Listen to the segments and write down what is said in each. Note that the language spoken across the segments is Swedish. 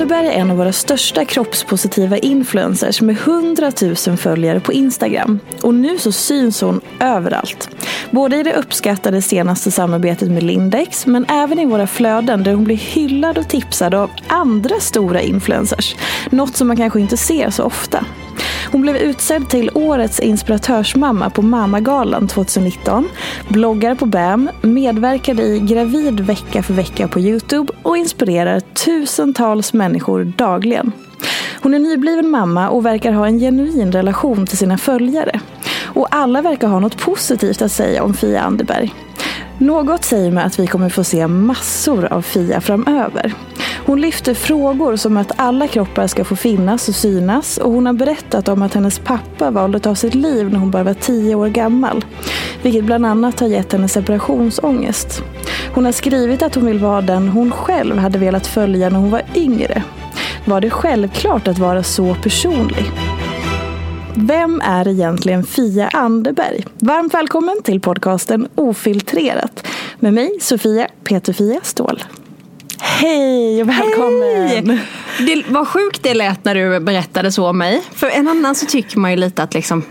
Fia Anderberg är en av våra största kroppspositiva influencers med 100 000 följare på Instagram. Och nu så syns hon överallt. Både i det uppskattade senaste samarbetet med Lindex men även i våra flöden där hon blir hyllad och tipsad av andra stora influencers. Något som man kanske inte ser så ofta. Hon blev utsedd till årets inspiratörsmamma på Mammagalan 2019, bloggar på BAM, medverkade i Gravid vecka för vecka på Youtube och inspirerar tusentals människor dagligen. Hon är nybliven mamma och verkar ha en genuin relation till sina följare. Och alla verkar ha något positivt att säga om Fia Anderberg. Något säger mig att vi kommer få se massor av Fia framöver. Hon lyfter frågor som att alla kroppar ska få finnas och synas och hon har berättat om att hennes pappa valde att ta sitt liv när hon bara var tio år gammal. Vilket bland annat har gett henne separationsångest. Hon har skrivit att hon vill vara den hon själv hade velat följa när hon var yngre. Var det självklart att vara så personlig? Vem är egentligen Fia Anderberg? Varmt välkommen till podcasten Ofiltrerat med mig Sofia Peterfia Ståhl. Hej och välkommen! Hej! Det var sjukt det lät när du berättade så om mig. För en annan så tycker man ju lite att liksom,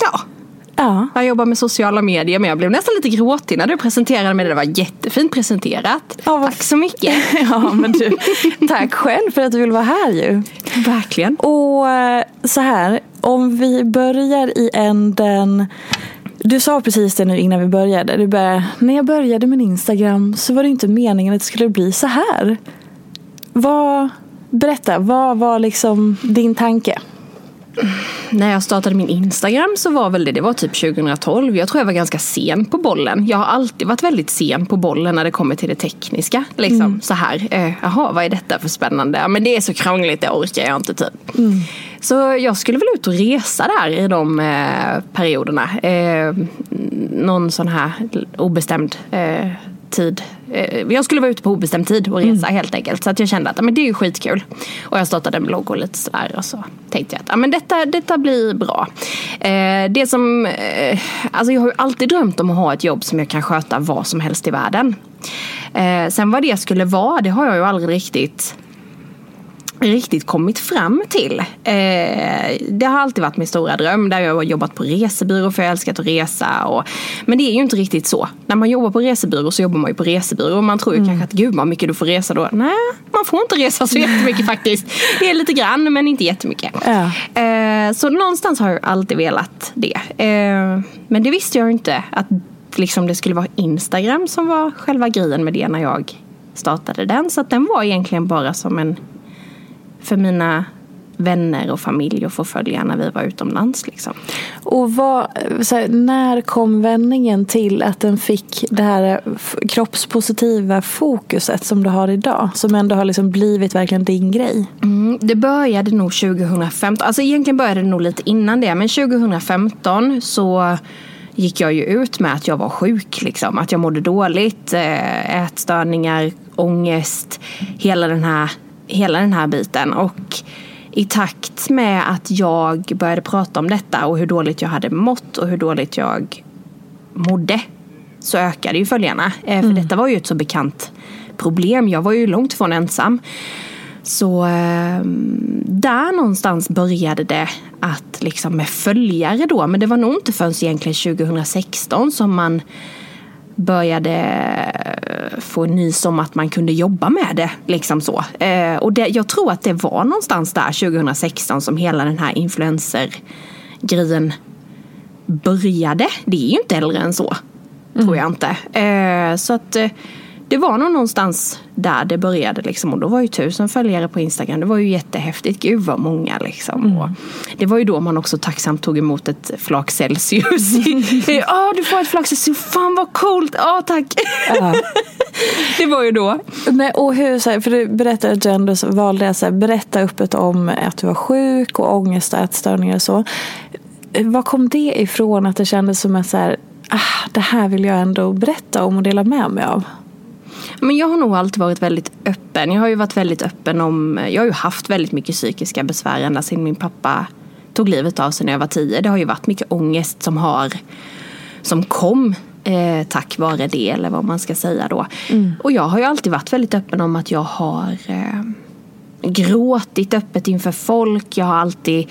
ja, Ja. jag jobbar med sociala medier men jag blev nästan lite gråtig när du presenterade mig. Det var jättefint presenterat. Ja, Tack så mycket. Ja, men du, tack själv för att du vill vara här ju. Verkligen. Och eh, så här, om vi börjar i änden du sa precis det nu innan vi började. Du bara, när jag började med Instagram så var det inte meningen att det skulle bli så här. Vad, berätta, vad var liksom din tanke? När jag startade min Instagram så var väl det, det var typ 2012. Jag tror jag var ganska sen på bollen. Jag har alltid varit väldigt sen på bollen när det kommer till det tekniska. Liksom så här, eh, jaha vad är detta för spännande? Ja, men det är så krångligt, det orkar jag inte typ. Så jag skulle väl ut och resa där i de eh, perioderna. Eh, någon sån här obestämd eh, tid. Eh, jag skulle vara ute på obestämd tid och resa helt enkelt. Så att jag kände att men det är ju skitkul. Och jag startade en blogg och lite sådär. Och så tänkte jag att men detta, detta blir bra. Eh, det som, eh, alltså jag har ju alltid drömt om att ha ett jobb som jag kan sköta vad som helst i världen. Sen vad det skulle vara, det har jag ju aldrig riktigt riktigt kommit fram till. Eh, det har alltid varit min stora dröm. Där jag har jobbat på resebyrå för jag har älskat att resa. Och, men det är ju inte riktigt så. När man jobbar på resebyrå så jobbar man ju på resebyrå. Och man tror ju kanske att gud vad mycket du får resa då. Nej, man får inte resa så jättemycket faktiskt. Det är lite grann men inte jättemycket. Ja. Eh, så någonstans har jag alltid velat det. Eh, men det visste jag inte. Att liksom det skulle vara Instagram som var själva grejen med det när jag startade den. Så att den var egentligen bara som en för mina vänner och familj få följa när vi var utomlands. Liksom. Och vad, här, när kom vändningen till att den fick det här f- kroppspositiva fokuset som du har idag? Som ändå har liksom blivit verkligen din grej. Mm, det började nog 2015, alltså egentligen började det nog lite innan det, men 2015 så gick jag ju ut med att jag var sjuk. Liksom. Att jag mådde dåligt, eh, ätstörningar, ångest, hela den här, hela den här biten. Och i takt med att jag började prata om detta och hur dåligt jag hade mått och hur dåligt jag mådde så ökade ju följarna. Eh, för mm. detta var ju ett så bekant problem. Jag var ju långt ifrån ensam. Så eh, där någonstans började det att liksom med följare då. Men det var nog inte förrän egentligen 2016 som man började eh, få nys om att man kunde jobba med det. Liksom så. Eh, och det, jag tror att det var någonstans där 2016 som hela den här influencer-grejen började. Det är ju inte äldre än så. Mm. Tror jag inte. Eh, så att det var nog någonstans där det började. Liksom. Och då var ju tusen följare på Instagram. Det var ju jättehäftigt. Gud vad många liksom. Mm. Och det var ju då man också tacksamt tog emot ett flak Celsius. Ja, du får ett flak Celsius. Fan vad coolt. Ja, tack. Ja. det var ju då. Men, och hur, så här, för du berättade att du ändå valde att berätta öppet om att du var sjuk och ångest och ätstörningar och så. Var kom det ifrån att det kändes som att så här, ah, det här vill jag ändå berätta om och dela med mig av? Men jag har nog alltid varit väldigt öppen. Jag har ju varit väldigt öppen om, jag har ju haft väldigt mycket psykiska besvär ända sedan min pappa tog livet av sig när jag var tio. Det har ju varit mycket ångest som har, som kom eh, tack vare det eller vad man ska säga då. Mm. Och jag har ju alltid varit väldigt öppen om att jag har eh, gråtit öppet inför folk. Jag har alltid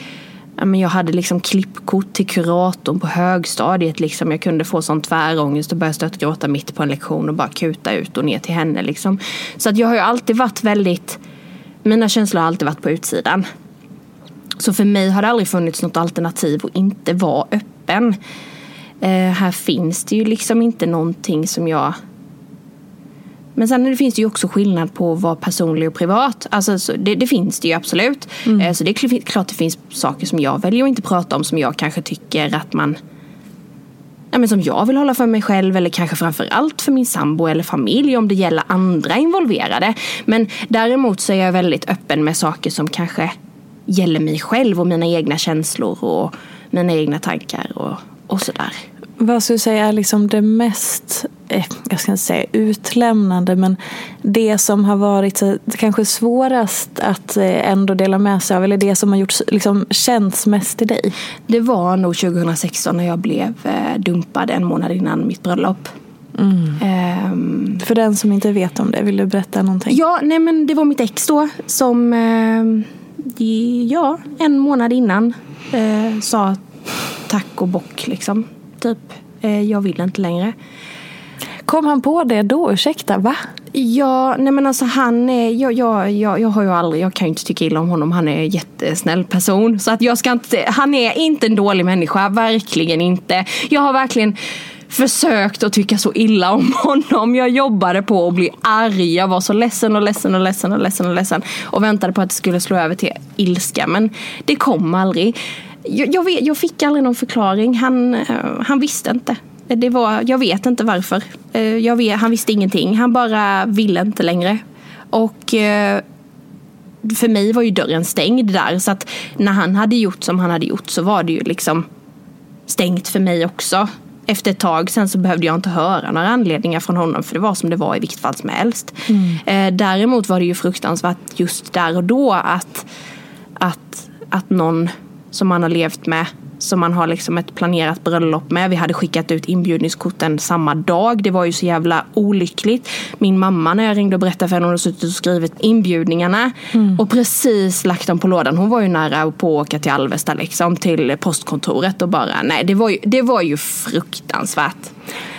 jag hade liksom klippkort till kuratorn på högstadiet. Liksom. Jag kunde få sån tvärångest och börja stöttgråta mitt på en lektion och bara kuta ut och ner till henne. Liksom. Så att jag har ju alltid varit väldigt, mina känslor har alltid varit på utsidan. Så för mig har det aldrig funnits något alternativ att inte vara öppen. Eh, här finns det ju liksom inte någonting som jag men sen det finns det ju också skillnad på vara personlig och privat. Alltså, det, det finns det ju absolut. Mm. Eh, så det är klart det finns saker som jag väljer att inte prata om som jag kanske tycker att man ja, men som jag vill hålla för mig själv eller kanske framför allt för min sambo eller familj om det gäller andra involverade. Men däremot så är jag väldigt öppen med saker som kanske gäller mig själv och mina egna känslor och mina egna tankar och, och sådär. Vad skulle du säga är liksom det mest, eh, jag ska inte säga utlämnande, men det som har varit kanske svårast att eh, ändå dela med sig av, eller det som har gjort, liksom, känts mest i dig? Det var nog 2016 när jag blev eh, dumpad en månad innan mitt bröllop. Mm. Um, För den som inte vet om det, vill du berätta någonting? Ja, nej men det var mitt ex då som, uh, ja, en månad innan uh, sa tack och bock liksom typ. Eh, jag vill inte längre. Kom han på det då? Ursäkta, va? Ja, nej men alltså han är, jag, jag, jag, jag har ju aldrig, jag kan ju inte tycka illa om honom. Han är en jättesnäll person. Så att jag ska inte, han är inte en dålig människa, verkligen inte. Jag har verkligen försökt att tycka så illa om honom. Jag jobbade på att bli arg. Jag var så ledsen och ledsen och ledsen och ledsen och ledsen. Och väntade på att det skulle slå över till ilska. Men det kom aldrig jag, jag, vet, jag fick aldrig någon förklaring. Han, uh, han visste inte. Det var, jag vet inte varför. Jag vet, han visste ingenting. Han bara ville inte längre. Och uh, för mig var ju dörren stängd där. Så att när han hade gjort som han hade gjort så var det ju liksom stängt för mig också. Efter ett tag sen så behövde jag inte höra några anledningar från honom för det var som det var i vilket fall som helst. Mm. däremot var det ju fruktansvärt just där och då att, att, att någon som man har levt med. Som man har liksom ett planerat bröllop med. Vi hade skickat ut inbjudningskorten samma dag. Det var ju så jävla olyckligt. Min mamma när jag ringde och berättade för henne, hon hade suttit och skrivit inbjudningarna. Mm. Och precis lagt dem på lådan. Hon var ju nära på att åka till Alvesta liksom. Till postkontoret och bara, nej det var ju, det var ju fruktansvärt.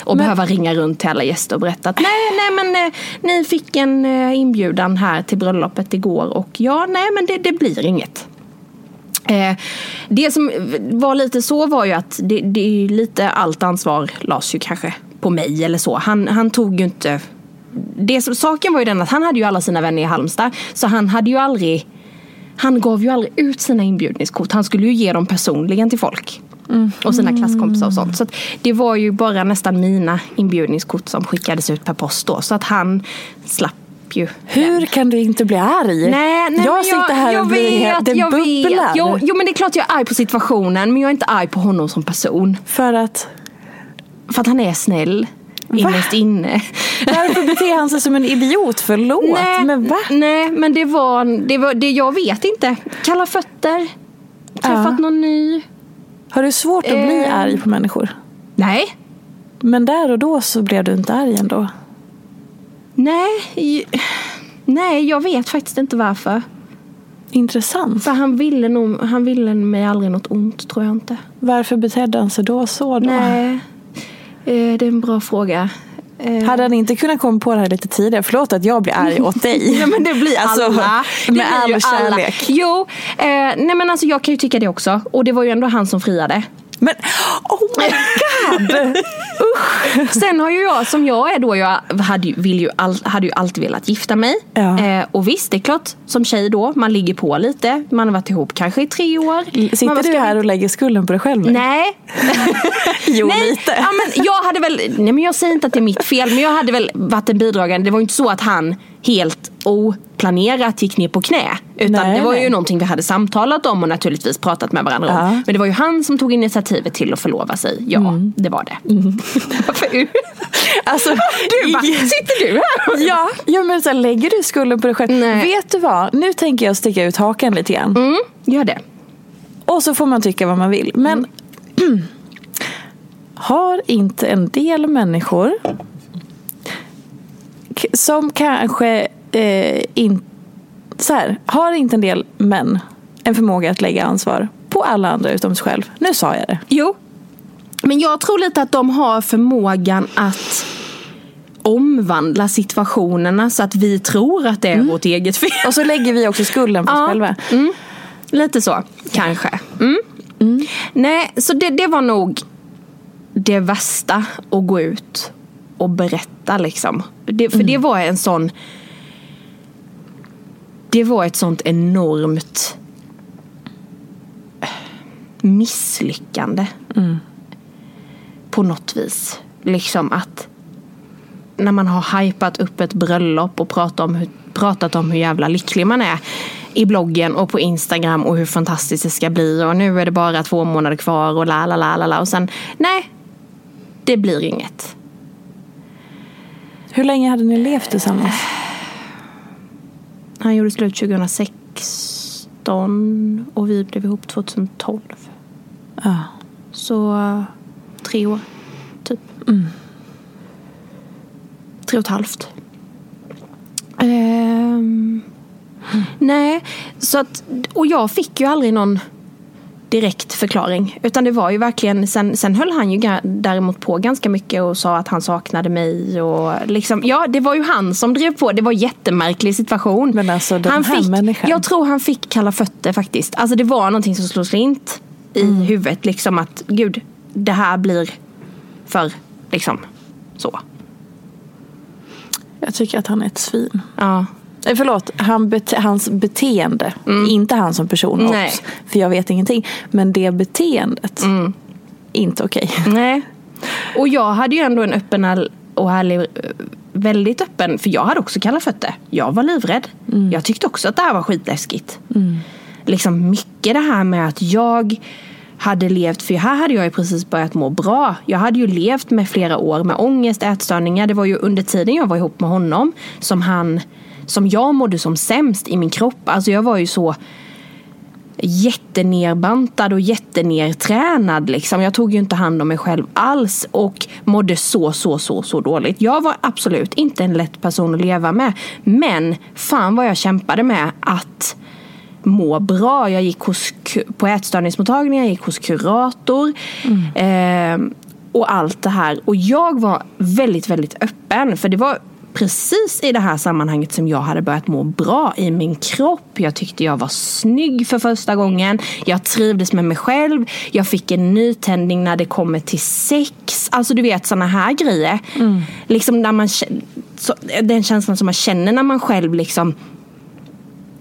Och men... behöva ringa runt till alla gäster och berätta att nej, nej men eh, ni fick en eh, inbjudan här till bröllopet igår och ja, nej men det, det blir inget. Eh, det som var lite så var ju att det, det lite allt ansvar lades ju kanske på mig eller så. Han, han tog ju inte... Det, saken var ju den att han hade ju alla sina vänner i Halmstad. Så han hade ju aldrig... Han gav ju aldrig ut sina inbjudningskort. Han skulle ju ge dem personligen till folk. Mm. Och sina klasskompisar och sånt. Så det var ju bara nästan mina inbjudningskort som skickades ut per post då. Så att han slapp ju. Hur kan du inte bli arg? Nej, nej, jag sitter här jag, och blir, vet, det jag bubblar. Jo, jo men det är klart jag är arg på situationen men jag är inte arg på honom som person. För att? För att han är snäll. Innerst inne. Varför beter han sig som en idiot? Förlåt, nej, men va? nej, men det var, det var det jag vet inte. Kalla fötter. Träffat Ja. någon ny. Har du svårt att bli Eh. arg på människor? Nej. Men där och då så blev du inte arg ändå. Nej. Nej, jag vet faktiskt inte varför. Intressant. För han ville, nog, han ville mig aldrig något ont, tror jag inte. Varför betedde han sig då så då? Nej. Eh, Det är en bra fråga. Eh, Hade han inte kunnat komma på det här lite tidigare? Förlåt att jag blir arg åt dig. Nej men det blir Alltså, alla. Det med blir all ju alla. kärlek. Jo, eh, nej men alltså jag kan ju tycka det också. Och det var ju ändå han som friade. Men oh my god! Sen har ju jag, som jag är då, jag hade ju, vill ju all, hade ju alltid velat gifta mig. Ja. Eh, och visst, det är klart, som tjej då, man ligger på lite. Man har varit ihop kanske i tre år. Man Sitter ska du vi- här och lägger skulden på dig själv nu? Nej. Jo, nej. lite. Ja, men jag hade väl, nej men jag säger inte att det är mitt fel, men jag hade väl varit en bidragande. Det var ju inte så att han helt oplanerat gick ner på knä. Utan Nej, det var ju nej. någonting vi hade samtalat om och naturligtvis pratat med varandra om. Ja. Men det var ju han som tog initiativet till att förlova sig. Ja, det var det. Varför? Alltså, Du bara, sitter du här? Ja, ja men så här, lägger du skulden på dig själv? Nej. Vet du vad? Nu tänker jag sticka ut hakan lite grann. Mm, gör det. Och så får man tycka vad man vill. Men har inte en del människor som kanske eh, in, så här, har inte en del män en förmåga att lägga ansvar på alla andra utom sig själv? Nu sa jag det. Jo. Men jag tror lite att de har förmågan att omvandla situationerna så att vi tror att det är vårt eget fel. Och så lägger vi också skulden på oss Ja. själva. Mm. Lite så, kanske. Mm. Nej, så det, det var nog det värsta att gå ut och berätta liksom. Det, för det var en sån... Det var ett sånt enormt misslyckande. På något vis. Liksom att när man har hypat upp ett bröllop och pratat om, hur, pratat om hur jävla lycklig man är i bloggen och på Instagram och hur fantastiskt det ska bli och nu är det bara två månader kvar och la la la la la och sen nej, det blir inget. Hur länge hade ni levt tillsammans? Han gjorde slut 2016 och vi blev ihop 2012. Ja. Så tre år, typ. Tre och ett halvt. Ehm, Nej, så att, och jag fick ju aldrig någon direkt förklaring. Utan det var ju verkligen, sen, sen höll han ju däremot på ganska mycket och sa att han saknade mig. Och liksom, ja, det var ju han som drev på. Det var en jättemärklig situation. Men alltså, den han här fick, människan. Jag tror han fick kalla fötter faktiskt. Alltså det var någonting som slog slint i Mm. huvudet. Liksom att gud, det här blir för liksom så. Jag tycker att han är ett svin. Ja. Eh, Förlåt, han bete- hans beteende. Inte han som person. Mm. Obs, För jag vet ingenting. Men det beteendet. Mm. Inte okej. Nej. Och jag hade ju ändå en öppen och härlig, eh, väldigt öppen, för jag hade också kalla fötter. Jag var livrädd. Jag tyckte också att det här var skitläskigt. Liksom mycket det här med att jag hade levt, för här hade jag ju precis börjat må bra. Jag hade ju levt med flera år med ångest, ätstörningar. Det var ju under tiden jag var ihop med honom som han, som jag mådde som sämst i min kropp. Alltså jag var ju så jättenerbantad och jättenertränad. Liksom. Jag tog ju inte hand om mig själv alls och mådde så, så, så, så dåligt. Jag var absolut inte en lätt person att leva med. Men fan vad jag kämpade med att må bra. Jag gick hos, på ätstörningsmottagningen, jag gick hos kurator. Eh, och allt det här. Och jag var väldigt, väldigt öppen. För det var precis i det här sammanhanget som jag hade börjat må bra i min kropp. Jag tyckte jag var snygg för första gången. Jag trivdes med mig själv. Jag fick en nytändning när det kommer till sex. Alltså du vet sådana här grejer. Liksom när man, så, den känslan som man känner när man själv liksom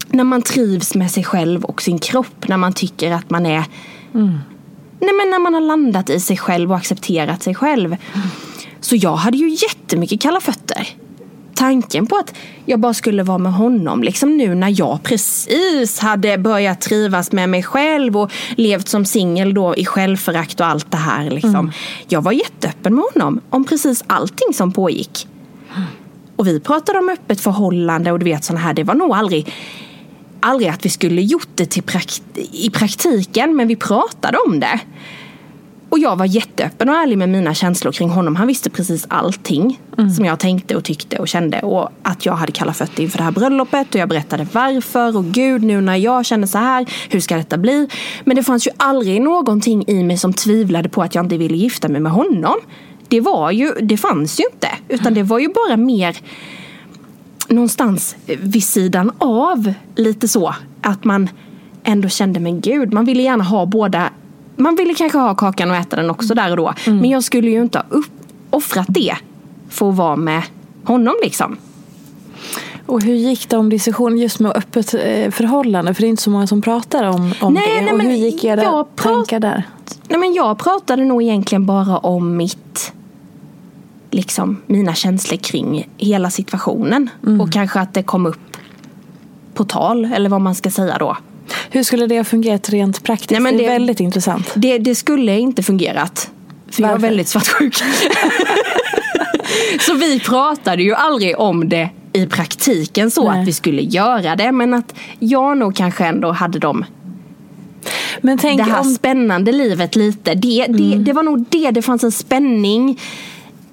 när man trivs med sig själv och sin kropp. När man tycker att man är... Nej men när man har landat i sig själv och accepterat sig själv. Så jag hade ju jättemycket kalla fötter. Tanken på att jag bara skulle vara med honom liksom nu när jag precis hade börjat trivas med mig själv och levt som singel då i självförakt och allt det här. Liksom. Mm. Jag var jätteöppen med honom om precis allting som pågick. Och vi pratade om öppet förhållande och du vet sådana här, det var nog aldrig aldrig att vi skulle gjort det till prakt i praktiken men vi pratade om det. Och jag var jätteöppen och ärlig med mina känslor kring honom. Han visste precis allting mm. som jag tänkte och tyckte och kände. Och att jag hade kalla fötter inför det här bröllopet. Och jag berättade varför. Och gud, nu när jag känner så här, hur ska detta bli? Men det fanns ju aldrig någonting i mig som tvivlade på att jag inte ville gifta mig med honom. Det var ju, det fanns ju inte. Utan det var ju bara mer någonstans vid sidan av lite så. Att man ändå kände, men gud, man ville gärna ha båda man ville kanske ha kakan och äta den också där och då. Mm. Men jag skulle ju inte ha upp, offrat det för att vara med honom liksom. Och hur gick det om diskussion just med öppet eh, förhållande? För det är inte så många som pratar om, om nej, det. Nej, och hur gick era tankar där? Nej, men jag pratade nog egentligen bara om mitt liksom mina känslor kring hela situationen. Mm. Och kanske att det kom upp på tal, eller vad man ska säga då. Hur skulle det ha fungerat rent praktiskt? Nej, men det, det är väldigt intressant. Det, det skulle inte fungerat. För Varför? jag är väldigt svartsjuk. så vi pratade ju aldrig om det i praktiken så Nej. att vi skulle göra det. Men att jag nog kanske ändå hade dem men tänk det här om... spännande livet lite. Det, det, mm. det var nog det, det fanns en spänning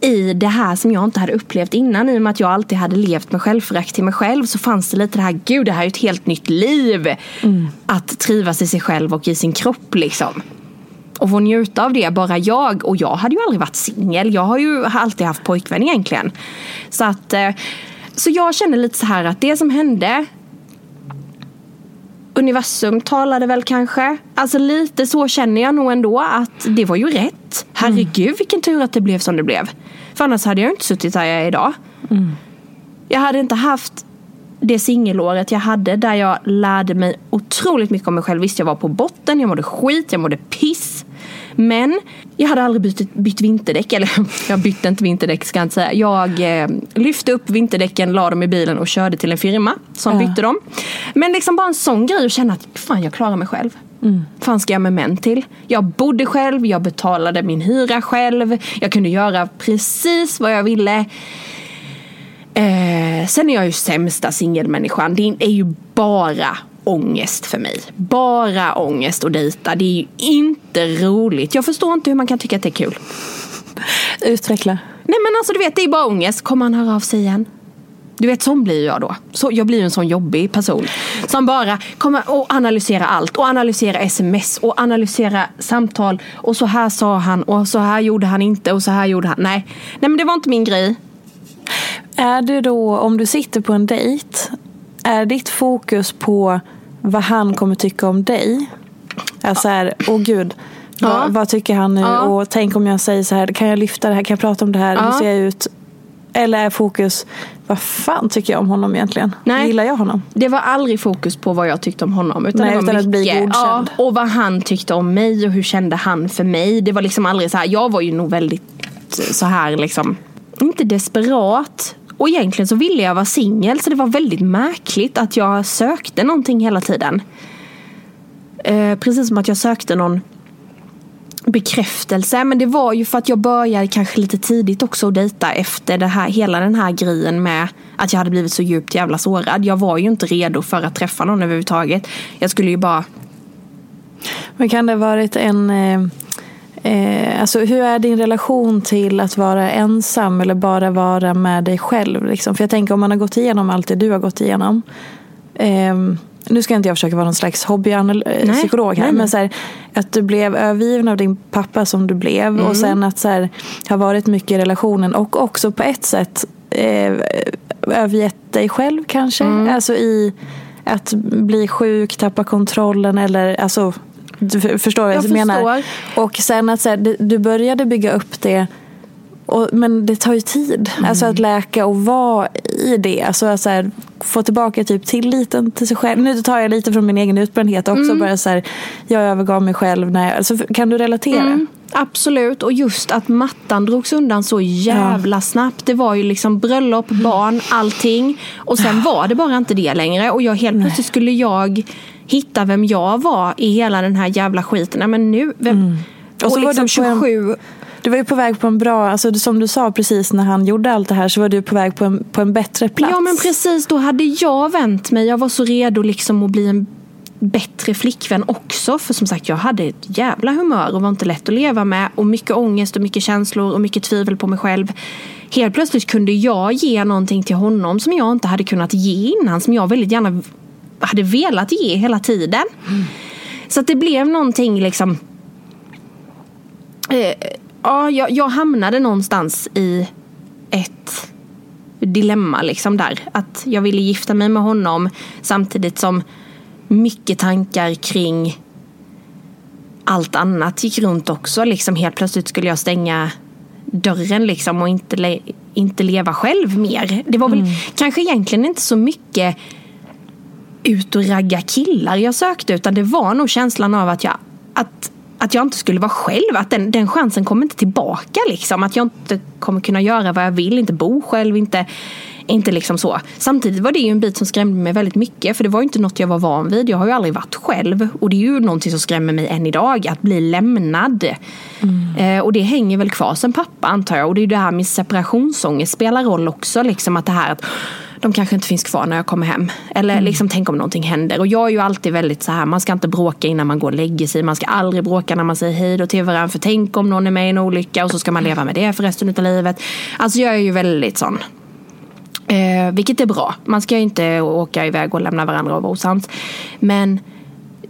i det här som jag inte hade upplevt innan. I och med att jag alltid hade levt med självförakt till mig själv så fanns det lite det här, gud det här är ett helt nytt liv. Mm. Att trivas i sig själv och i sin kropp liksom. Och få njuta av det, bara jag. Och jag hade ju aldrig varit singel. Jag har ju alltid haft pojkvän egentligen. Så att eh, så jag känner lite så här att det som hände Universum talade väl kanske. Alltså lite så känner jag nog ändå att det var ju rätt. Herregud mm. vilken tur att det blev som det blev. För annars hade jag inte suttit där jag är idag. Mm. Jag hade inte haft det singelåret jag hade där jag lärde mig otroligt mycket om mig själv. Visst, jag var på botten, jag mådde skit, jag mådde piss. Men jag hade aldrig bytt, bytt vinterdäck, eller jag bytte inte vinterdäck ska jag inte säga. Jag eh, lyfte upp vinterdäcken, la dem i bilen och körde till en firma som ja. bytte dem. Men liksom bara en sån grej att känna att fan jag klarar mig själv. Mm. fan ska jag med män till? Jag bodde själv, jag betalade min hyra själv. Jag kunde göra precis vad jag ville. Eh, sen är jag ju sämsta singelmänniskan. Det är ju bara ångest för mig. Bara ångest att dejta. Det är ju inte roligt. Jag förstår inte hur man kan tycka att det är kul. Utveckla. Nej men alltså du vet, det är bara ångest. Kommer han höra av sig igen? Du vet, sån blir jag då. Så, jag blir en sån jobbig person. Som bara kommer och analysera allt. Och analysera sms och analysera samtal. Och så här sa han och så här gjorde han inte och så här gjorde han. Nej, Nej men det var inte min grej. Är det då, om du sitter på en dejt, är ditt fokus på vad han kommer tycka om dig? Alltså här, åh gud, ja. vad, vad, tycker han nu? Ja. Och tänk om jag säger så här, kan jag lyfta det här? Kan jag prata om det här? Ja. Hur ser jag ut? Eller är fokus, vad fan tycker jag om honom egentligen? Nej, Gillar jag honom? Det var aldrig fokus på vad jag tyckte om honom. Utan Nej, det var utan mycket, att bli godkänd. Ja, och vad han tyckte om mig och hur kände han för mig. Det var liksom aldrig så här, jag var ju nog väldigt så här liksom, inte desperat. Och egentligen så ville jag vara singel så det var väldigt märkligt att jag sökte någonting hela tiden. Eh, precis som att jag sökte någon bekräftelse. Men det var ju för att jag började kanske lite tidigt också att dejta efter det här, hela den här grejen med att jag hade blivit så djupt jävla sårad. Jag var ju inte redo för att träffa någon överhuvudtaget. Jag skulle ju bara... Men kan det ha varit en... Eh, eh, alltså hur är din relation till att vara ensam eller bara vara med dig själv? Liksom? För jag tänker om man har gått igenom allt det du har gått igenom. Eh, nu ska inte jag försöka vara någon slags hobbypsykolog här, nej, men så här, att du blev övergiven av din pappa som du blev mm. och sen att så här, ha varit mycket i relationen och också på ett sätt eh, övergett dig själv kanske. Mm. Alltså i att bli sjuk, tappa kontrollen eller alltså du förstår vad jag, jag menar? Och sen att så här, du började bygga upp det och, men det tar ju tid. Mm. Alltså att läka och vara i det. Alltså att så här, få tillbaka typ tilliten till sig själv. Nu tar jag lite från min egen utbrändhet också. Mm. Bara så här, jag övergav mig själv. När jag, alltså, kan du relatera? Mm. Absolut, och just att mattan drogs undan så jävla snabbt. Det var ju liksom bröllop, barn, allting. Och sen var det bara inte det längre. Och jag helt plötsligt skulle jag hitta vem jag var i hela den här jävla skiten. Nej, men nu, vem, Mm. Och så och var liksom du på en- 27 Du var ju på väg på en bra, alltså som du sa precis när han gjorde allt det här så var du på väg på en, på en bättre plats. Ja men precis, då hade jag vänt mig. Jag var så redo liksom att bli en bättre flickvän också. För som sagt, jag hade ett jävla humör och var inte lätt att leva med. Och mycket ångest och mycket känslor och mycket tvivel på mig själv. Helt plötsligt kunde jag ge någonting till honom som jag inte hade kunnat ge innan. Som jag väldigt gärna hade velat ge hela tiden. Så att det blev någonting liksom eh, ja, jag, jag hamnade någonstans i ett dilemma liksom där. Att jag ville gifta mig med honom samtidigt som mycket tankar kring allt annat gick runt också. Liksom helt plötsligt skulle jag stänga dörren liksom och inte, le- inte leva själv mer. Det var väl kanske egentligen inte så mycket ut och ragga killar jag sökte utan det var nog känslan av att jag, att, att jag inte skulle vara själv. Att den, den chansen kommer inte tillbaka. Liksom. Att jag inte kommer kunna göra vad jag vill, inte bo själv, inte, inte liksom så. Samtidigt var det ju en bit som skrämde mig väldigt mycket för det var ju inte något jag var van vid. Jag har ju aldrig varit själv och det är ju någonting som skrämmer mig än idag, att bli lämnad. Eh, och det hänger väl kvar sen pappa antar jag. Och det är ju det här med separationsångest spelar roll också. Liksom att det här att de kanske inte finns kvar när jag kommer hem. Eller liksom tänk om någonting händer. Och jag är ju alltid väldigt så här, man ska inte bråka innan man går och lägger sig. Man ska aldrig bråka när man säger hej då till varandra. För tänk om någon är med i en olycka och så ska man leva med det för resten av livet. Alltså jag är ju väldigt sån. Eh, vilket är bra. Man ska ju inte åka iväg och lämna varandra och vara osams. Men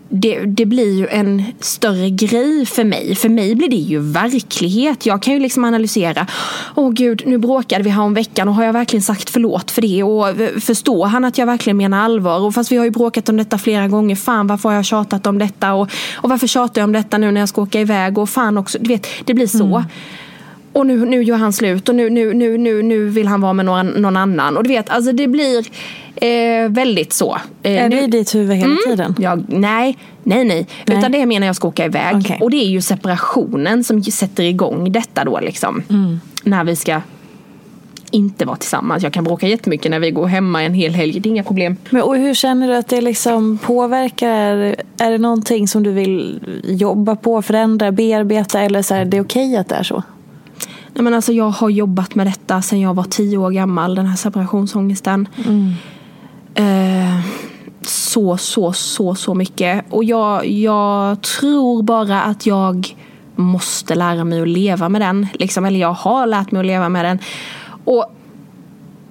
det, det blir ju en större grej för mig. För mig blir det ju verklighet. Jag kan ju liksom analysera. Åh gud, nu bråkade vi här om veckan och har jag verkligen sagt förlåt för det? Och förstår han att jag verkligen menar allvar? Och fast vi har ju bråkat om detta flera gånger. Fan, varför har jag tjatat om detta? Och, och varför tjatar jag om detta nu när jag ska åka iväg? Och fan också, du vet, det blir så. Mm. Och nu, nu gör han slut och nu, nu, nu, nu, nu vill han vara med någon, någon annan. Och du vet, alltså det blir eh, väldigt så. Eh, Är det i ditt huvud hela tiden? Ja, nej, nej, nej. Nej. Utan det är mer när jag ska åka iväg. Okej. Och det är ju separationen som sätter igång detta då liksom. Mm. När vi ska inte vara tillsammans. Jag kan bråka jättemycket när vi går hemma en hel helg. Det är inga problem. Men, och hur känner du att det liksom påverkar? Är, det någonting som du vill jobba på, förändra, bearbeta eller så här, det är okej att det är så? Nej, men alltså, jag har jobbat med detta sedan jag var tio år gammal. Den här separationsångesten. Eh, så, så, så, så mycket. Och jag, jag tror bara att jag måste lära mig att leva med den. Liksom, eller jag har lärt mig att leva med den. Och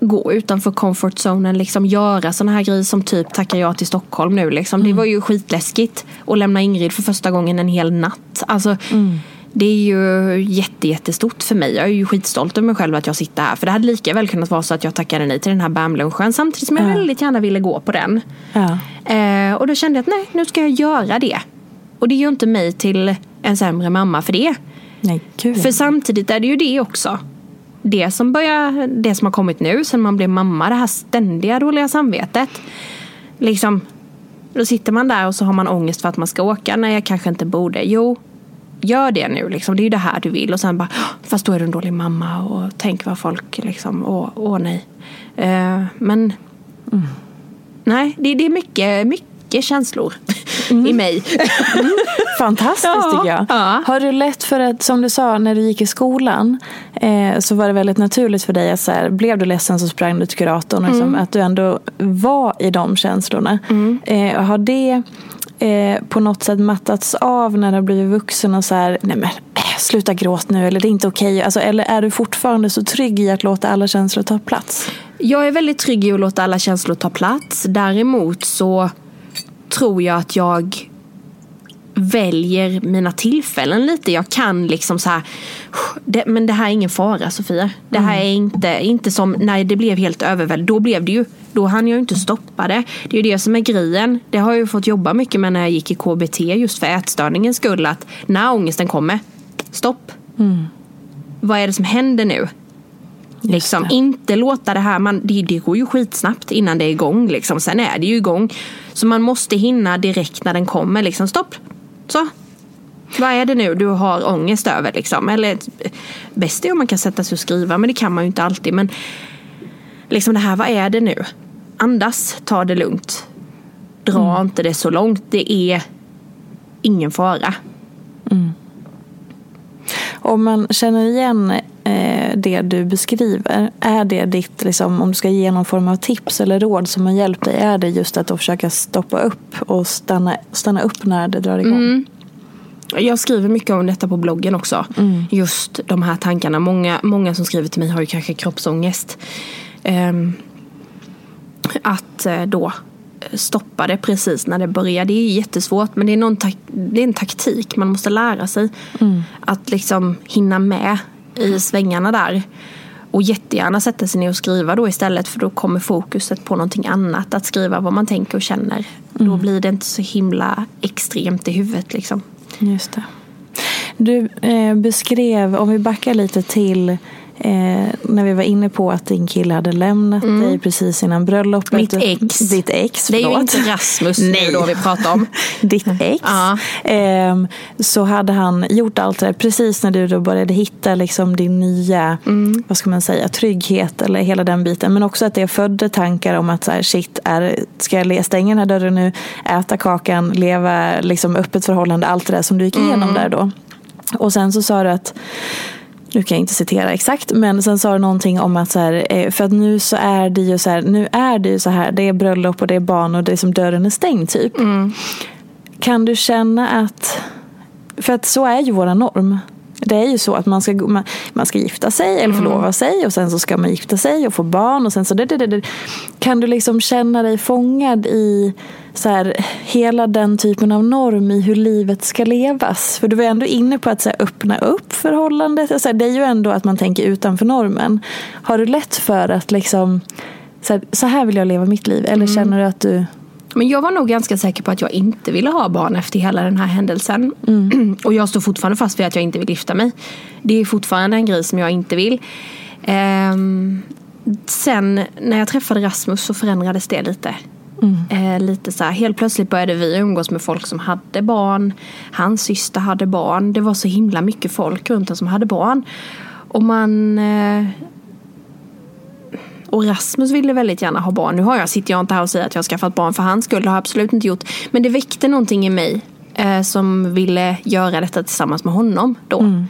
gå utanför comfort zonen, liksom göra såna här grejer som typ tacka ja till Stockholm nu. Liksom. Det var ju skitläskigt att lämna Ingrid för första gången en hel natt. Alltså, Det är ju jätte, jättestort för mig. Jag är ju skitstolt över mig själv att jag sitter här. För det hade lika väl kunnat vara så att jag tackade nej till den här BAM-lunchen samtidigt som jag Ja. väldigt gärna ville gå på den. Ja. Eh, och då kände jag att nej, nu ska jag göra det. Och det gör inte mig till en sämre mamma för det. Nej, gud. För samtidigt är det ju det också. Det som, börjar, det som har kommit nu sen man blev mamma, det här ständiga dåliga samvetet. Liksom, då sitter man där och så har man ångest för att man ska åka. Nej, jag kanske inte borde. Jo, gör det nu. Liksom. Det är ju det här du vill. Och sen bara, "Åh, fast då är du en dålig mamma. Och tänk vad folk liksom, åh, åh nej. Eh, men nej, det, det är mycket, mycket känslor i mig. Fantastiskt Ja, tycker jag. ja. Har du lätt för att, som du sa, när du gick i skolan eh, så var det väldigt naturligt för dig att så här, blev du ledsen så sprang du till kuratorn. Liksom, att du ändå var i de känslorna. Eh, har det eh, på något sätt mattats av när du har blivit vuxen och så här, nej men eh, sluta gråta nu eller det är inte okej. Alltså, eller är du fortfarande så trygg i att låta alla känslor ta plats? Jag är väldigt trygg i att låta alla känslor ta plats. Däremot så tror jag att jag väljer mina tillfällen lite. Jag kan liksom så här, det, men det här är ingen fara Sofia. Det här är inte, inte som när det blev helt överväldigt. Då blev det ju, då hann jag ju inte stoppa det. Det är ju det som är grejen. Det har jag ju fått jobba mycket med när jag gick i KBT just för ätstörningens skull. Att när ångesten kommer, stopp. Vad är det som händer nu? Liksom, inte låta det här, man, det, det går ju skitsnabbt innan det är igång. Liksom. Sen är det ju igång. Så man måste hinna direkt när den kommer. Liksom, stopp. Så. Vad är det nu du har ångest över liksom? Eller bäst är om man kan sätta sig och skriva men det kan man ju inte alltid. Men liksom det här, vad är det nu? Andas, ta det lugnt. Dra mm. inte det så långt. Det är ingen fara. Mm. Om man känner igen eh, det du beskriver, är det ditt, liksom, om du ska ge någon form av tips eller råd som har hjälpt dig, är det just att försöka stoppa upp och stanna, stanna upp när det drar igång? Mm. Jag skriver mycket om detta på bloggen också. Mm. Just de här tankarna. Många, många som skriver till mig har ju kanske kroppsångest. Um, att uh, då stoppa det precis när det börjar. Det är jättesvårt men det är, någon det är en taktik man måste lära sig. Mm. Att liksom hinna med i svängarna där. Och jättegärna sätta sig ner och skriva då istället för då kommer fokuset på någonting annat. Att skriva vad man tänker och känner. Mm. Då blir det inte så himla extremt i huvudet liksom. Just det. Du eh, beskrev, om vi backar lite till Eh, när vi var inne på att din kille hade lämnat mm. dig precis innan bröllopet. Mitt ex. Ditt ex, Det är ju inte Rasmus Nej. då vi pratar om. Ditt ex. Ja. Eh, så hade han gjort allt det där precis när du då började hitta liksom din nya, mm. vad ska man säga, trygghet eller hela den biten. Men också att det födde tankar om att så här, shit, är, ska jag stänga den här dörren nu, äta kakan, leva liksom öppet förhållande, allt det där som du gick igenom mm. där då. Och sen så sa du att nu kan jag inte citera exakt, men sen sa du någonting om att så här, eh, för att nu så är det ju så här, nu är det ju så här, det är bröllop och det är barn och det är som dörren är stängd typ. Mm. Kan du känna att, för att så är ju våra norm. Det är ju så att man ska, man, man ska gifta sig eller mm. förlova mm. sig och sen så ska man gifta sig och få barn och sen så det, det, det. Kan du liksom känna dig fångad i så här, hela den typen av norm i hur livet ska levas? För du var ändå inne på att så här, öppna upp förhållandet. Så här, det är ju ändå att man tänker utanför normen. Har du lätt för att liksom så här, så här vill jag leva mitt liv? Eller mm. känner du att du men jag var nog ganska säker på att jag inte ville ha barn efter hela den här händelsen. Mm. Och jag står fortfarande fast vid att jag inte vill gifta mig. Det är fortfarande en grej som jag inte vill. Um, sen när jag träffade Rasmus så förändrades det lite. Mm. Eh, lite så här, helt plötsligt började vi umgås med folk som hade barn. Hans syster hade barn. Det var så himla mycket folk runt en som hade barn. Och man eh, och Rasmus ville väldigt gärna ha barn. Nu har jag, sitter jag inte här och säger att jag har skaffat barn för hans skull. Det har jag absolut inte gjort. Men det väckte någonting i mig eh, som ville göra detta tillsammans med honom då. Mm.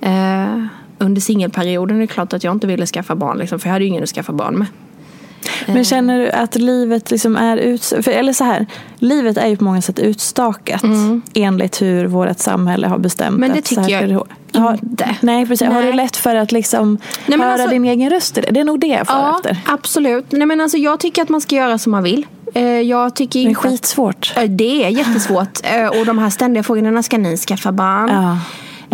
Eh, under singelperioden är det klart att jag inte ville skaffa barn. Liksom, för jag hade ju ingen att skaffa barn med. Men eh. känner du att livet liksom är utstakat? Eller så här, livet är ju på många sätt utstakat mm. enligt hur vårt samhälle har bestämt. Men det tycker jag har, inte. Nej, precis. Nej. Har du lätt för att liksom nej, höra alltså, din egen röst? Det är nog det jag får ja, efter. Absolut. Nej, men alltså, jag tycker att man ska göra som man vill. Eh, jag tycker inte det är skitsvårt. Att, det är jättesvårt. Och de här ständiga frågorna, när ska ni skaffa barn? Ja.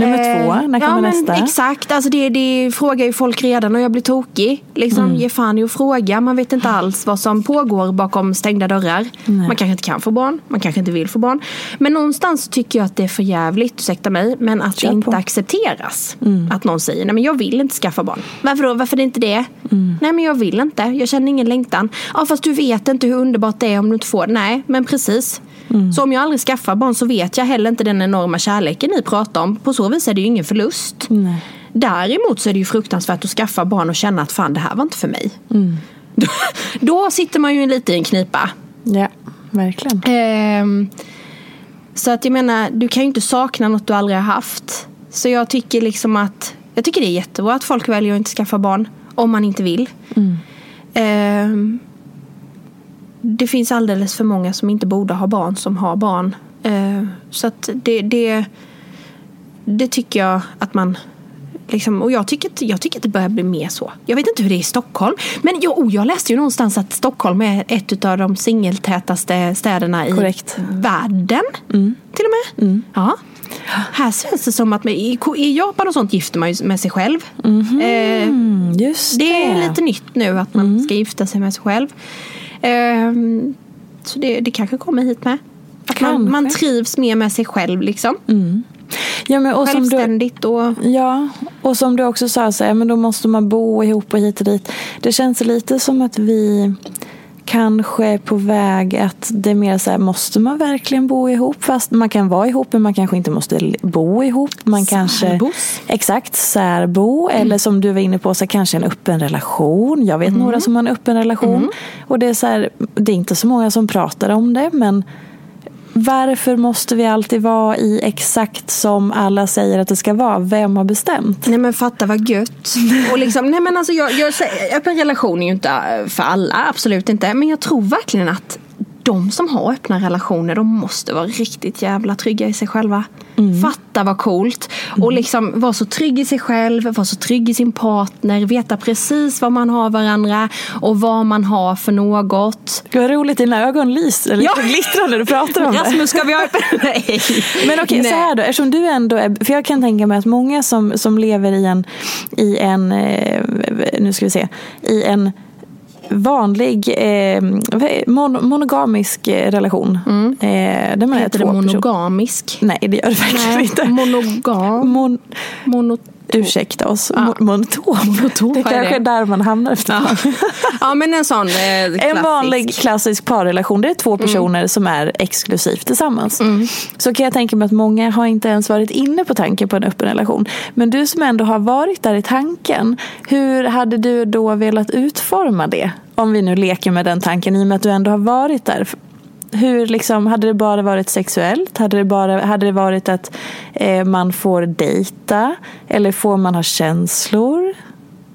Nummer två, när kommer ja, nästa? Exakt, alltså det, det frågar ju folk redan och jag blir tokig. Liksom, mm. Ge fan i att fråga. Man vet inte alls vad som pågår bakom stängda dörrar. Nej. Man kanske inte kan få barn, man kanske inte vill få barn. Men någonstans tycker jag att det är för jävligt, ursäkta mig, men att Kör det inte på. accepteras. Mm. Att någon säger, nej men jag vill inte skaffa barn. Varför då? Varför det inte det? Mm. Nej men jag vill inte, jag känner ingen längtan. Ja fast du vet inte hur underbart det är om du inte får det. Nej men precis. Mm. Så om jag aldrig skaffar barn så vet jag heller inte den enorma kärleken ni pratar om. På så vis är det ju ingen förlust. Nej. Däremot så är det ju fruktansvärt att skaffa barn och känna att fan det här var inte för mig. Mm. Då, då, sitter man ju lite i en knipa. Ja, verkligen. Ehm, så att jag menar, du kan ju inte sakna något du aldrig har haft. Så jag tycker liksom att jag tycker det är jättebra att folk väljer att inte skaffa barn om man inte vill. Mm. Ehm, det finns alldeles för många som inte borde ha barn som har barn. Eh, så att det, det, det tycker jag att man Liksom, och jag tycker, jag tycker att det börjar bli mer så. Jag vet inte hur det är i Stockholm. Men jag, oh, jag läste ju någonstans att Stockholm är ett av de singeltätaste städerna i världen. Mm. Till och med. Mm. Ja. Här känns det som att med, i, i, Japan och sånt gifter man ju med sig själv. Mm -hmm. eh, Just det. det är lite nytt nu att man mm. ska gifta sig med sig själv. Um, så det, det kanske kommer hit med. Att man, man, trivs mer med sig själv liksom. Mm. Ja, men, och Självständigt och... Ja, och som du också sa, så, ja, men då måste man bo ihop och hit och dit. Det känns lite som att vi kanske på väg att det är mer så här, måste man verkligen bo ihop? Fast man kan vara ihop men man kanske inte måste bo ihop. Man kanske, Särbos. exakt, särbo. Mm. Eller som du var inne på, så kanske en öppen relation. Jag vet Mm. några som har en öppen relation. Och det är, så här, det är inte så många som pratar om det men varför måste vi alltid vara i exakt som alla säger att det ska vara? Vem har bestämt? Nej men fatta vad gött. Och liksom, nej men alltså jag, jag öppen relation är ju inte för alla, absolut inte. Men jag tror verkligen att de som har öppna relationer, de måste vara riktigt jävla trygga i sig själva. Fatta vad coolt. Och liksom vara så trygg i sig själv, vara så trygg i sin partner, veta precis vad man har varandra och vad man har för något. Det var roligt, dina ögon lyser eller Ja. glittrar när du pratar om det. Rasmus, ska vi ha. Nej. Men okej, Nej. så här då. Eftersom du ändå är, för jag kan tänka mig att många som, som lever i en, i en eh, nu ska vi se, i en vanlig eh, är- mon, monogamisk eh, relation. Eh, där man är Heter det två personer. monogamisk? Nej, det gör det verkligen Nej, inte. monogam. Mon, Mono... ursäkta oss. Ja. Mon, monotom. Monotom, det är kanske är där man hamnar efter Ja. ja men en sån eh, En klassisk. vanlig klassisk parrelation, det är två personer som är exklusivt tillsammans. Så kan jag tänka mig att många har inte ens varit inne på tanken på en öppen relation. Men du som ändå har varit där i tanken, hur hade du då velat utforma det? Om vi nu leker med den tanken, i och med att du ändå har varit där. Hur liksom, hade det bara varit sexuellt? Hade det, bara, hade det varit att eh, man får dejta? Eller får man ha känslor?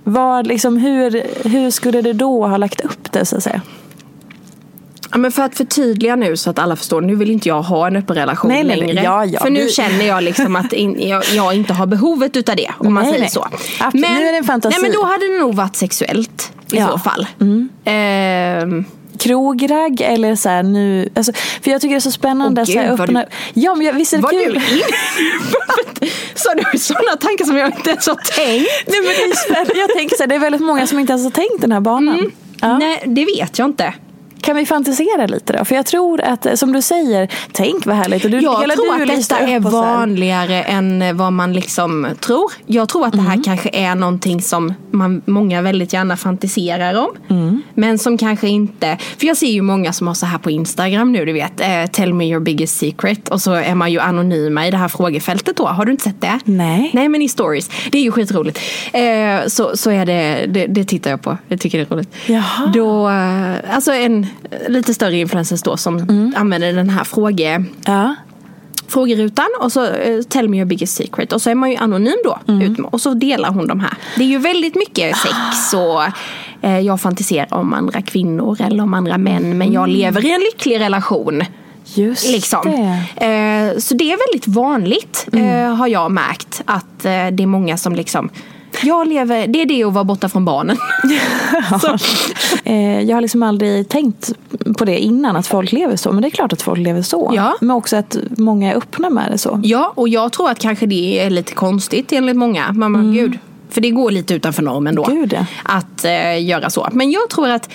Vad, liksom, hur, hur skulle det då ha lagt upp det så att säga? Ja, men för att förtydliga nu så att alla förstår. Nu vill inte jag ha en öppen relation Nej, nej, nej. längre. Ja, ja, för nu vi- känner jag liksom att in, jag, jag inte har behovet utav det. Om man Nej, säger nej. så. Absolut. Nu är det en fantasi. Nej, men då hade det nog varit sexuellt i så fall. Ehm, krogragg eller så här nu, alltså, för jag tycker det är så spännande. Åh, så här, öppna, du- ja men jag, visst är det var kul? du Så du sådana tankar som jag inte ens har tänkt? Nej, men det är spännande. Jag tänker så här, det är väldigt många som inte ens har tänkt den här banan. Ja. Mm. Nej, det vet jag inte. Kan vi fantisera lite då? För jag tror att, som du säger, tänk vad härligt. Och du, Jag hela tror du att detta är vanligare än vad man liksom tror. Jag tror att det Mm. här kanske är någonting som man, många väldigt gärna fantiserar om. Mm. Men som kanske inte... För jag ser ju många som har så här på Instagram nu, du vet. Eh, tell me your biggest secret. Och så är man ju anonyma i det här frågefältet då. Har du inte sett det? Nej. Nej men i stories. Det är ju skitroligt. Eh, så, så är det, det, det tittar jag på. Jag tycker det är roligt. Jaha. Då, eh, alltså en lite större influencers då som Mm. använder den här fråge Ja. frågerutan och så eh, tell me your biggest secret. Och så är man ju anonym då. Mm. Och så delar hon de här. Det är ju väldigt mycket sex och eh, jag fantiserar om andra kvinnor eller om andra män. Men jag lever i en lycklig relation. Just Liksom. det. Eh, så det är väldigt vanligt Mm. har jag märkt. Att det är många som liksom jag lever, det är det att vara borta från barnen. så, Eh, jag har liksom aldrig tänkt på det innan, att folk lever så. Men det är klart att folk lever så. Ja. Men också att många är öppna med det så. Ja, och jag tror att kanske det är lite konstigt enligt många. Mamma, gud. För det går lite utanför normen då. Mm. Gud, ja. Att eh, göra så. Men jag tror att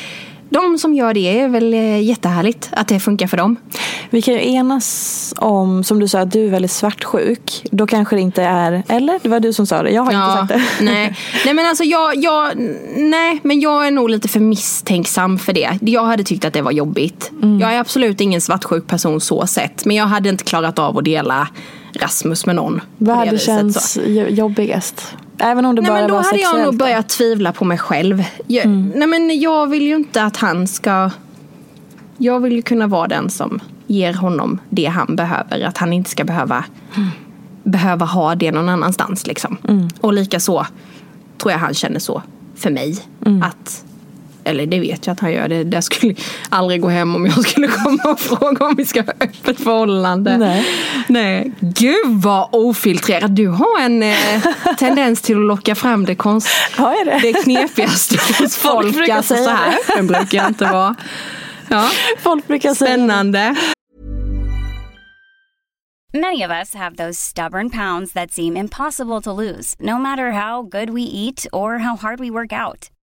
de som gör det är väl eh, jättehärligt att det funkar för dem. Vi kan ju enas om, som du sa, att du är väldigt svartsjuk. Då kanske det inte är, eller? Det var du som sa det, jag har inte sagt det. nej. nej men alltså jag, jag, nej men jag är nog lite för misstänksam för det. Jag hade tyckt att det var jobbigt. Mm. Jag är absolut ingen svartsjuk person så sett. Men jag hade inte klarat av att dela Rasmus med någon. Vad hade känts jobbigast? Även om det Nej bara men då var hade jag nog börjat tvivla på mig själv. Jag, Nej men jag vill ju inte att han ska... Jag vill ju kunna vara den som ger honom det han behöver. Att han inte ska behöva, behöva ha det någon annanstans liksom. Och lika så tror jag han känner så för mig. Att eller det vet jag att han gör. Det, det skulle aldrig gå hem om jag skulle komma och fråga om vi ska ha öppet förhållande. Nej. Nej. Gud vad ofiltrerad. Du har en eh, tendens till att locka fram det, konst, Har jag det? det knepigaste hos Folk folk. brukar alltså, så här. Den brukar jag inte vara. Ja. Folk brukar säga Spännande. Many of us have those stubborn pounds that seem impossible to lose, no matter how good we eat or how hard we work out.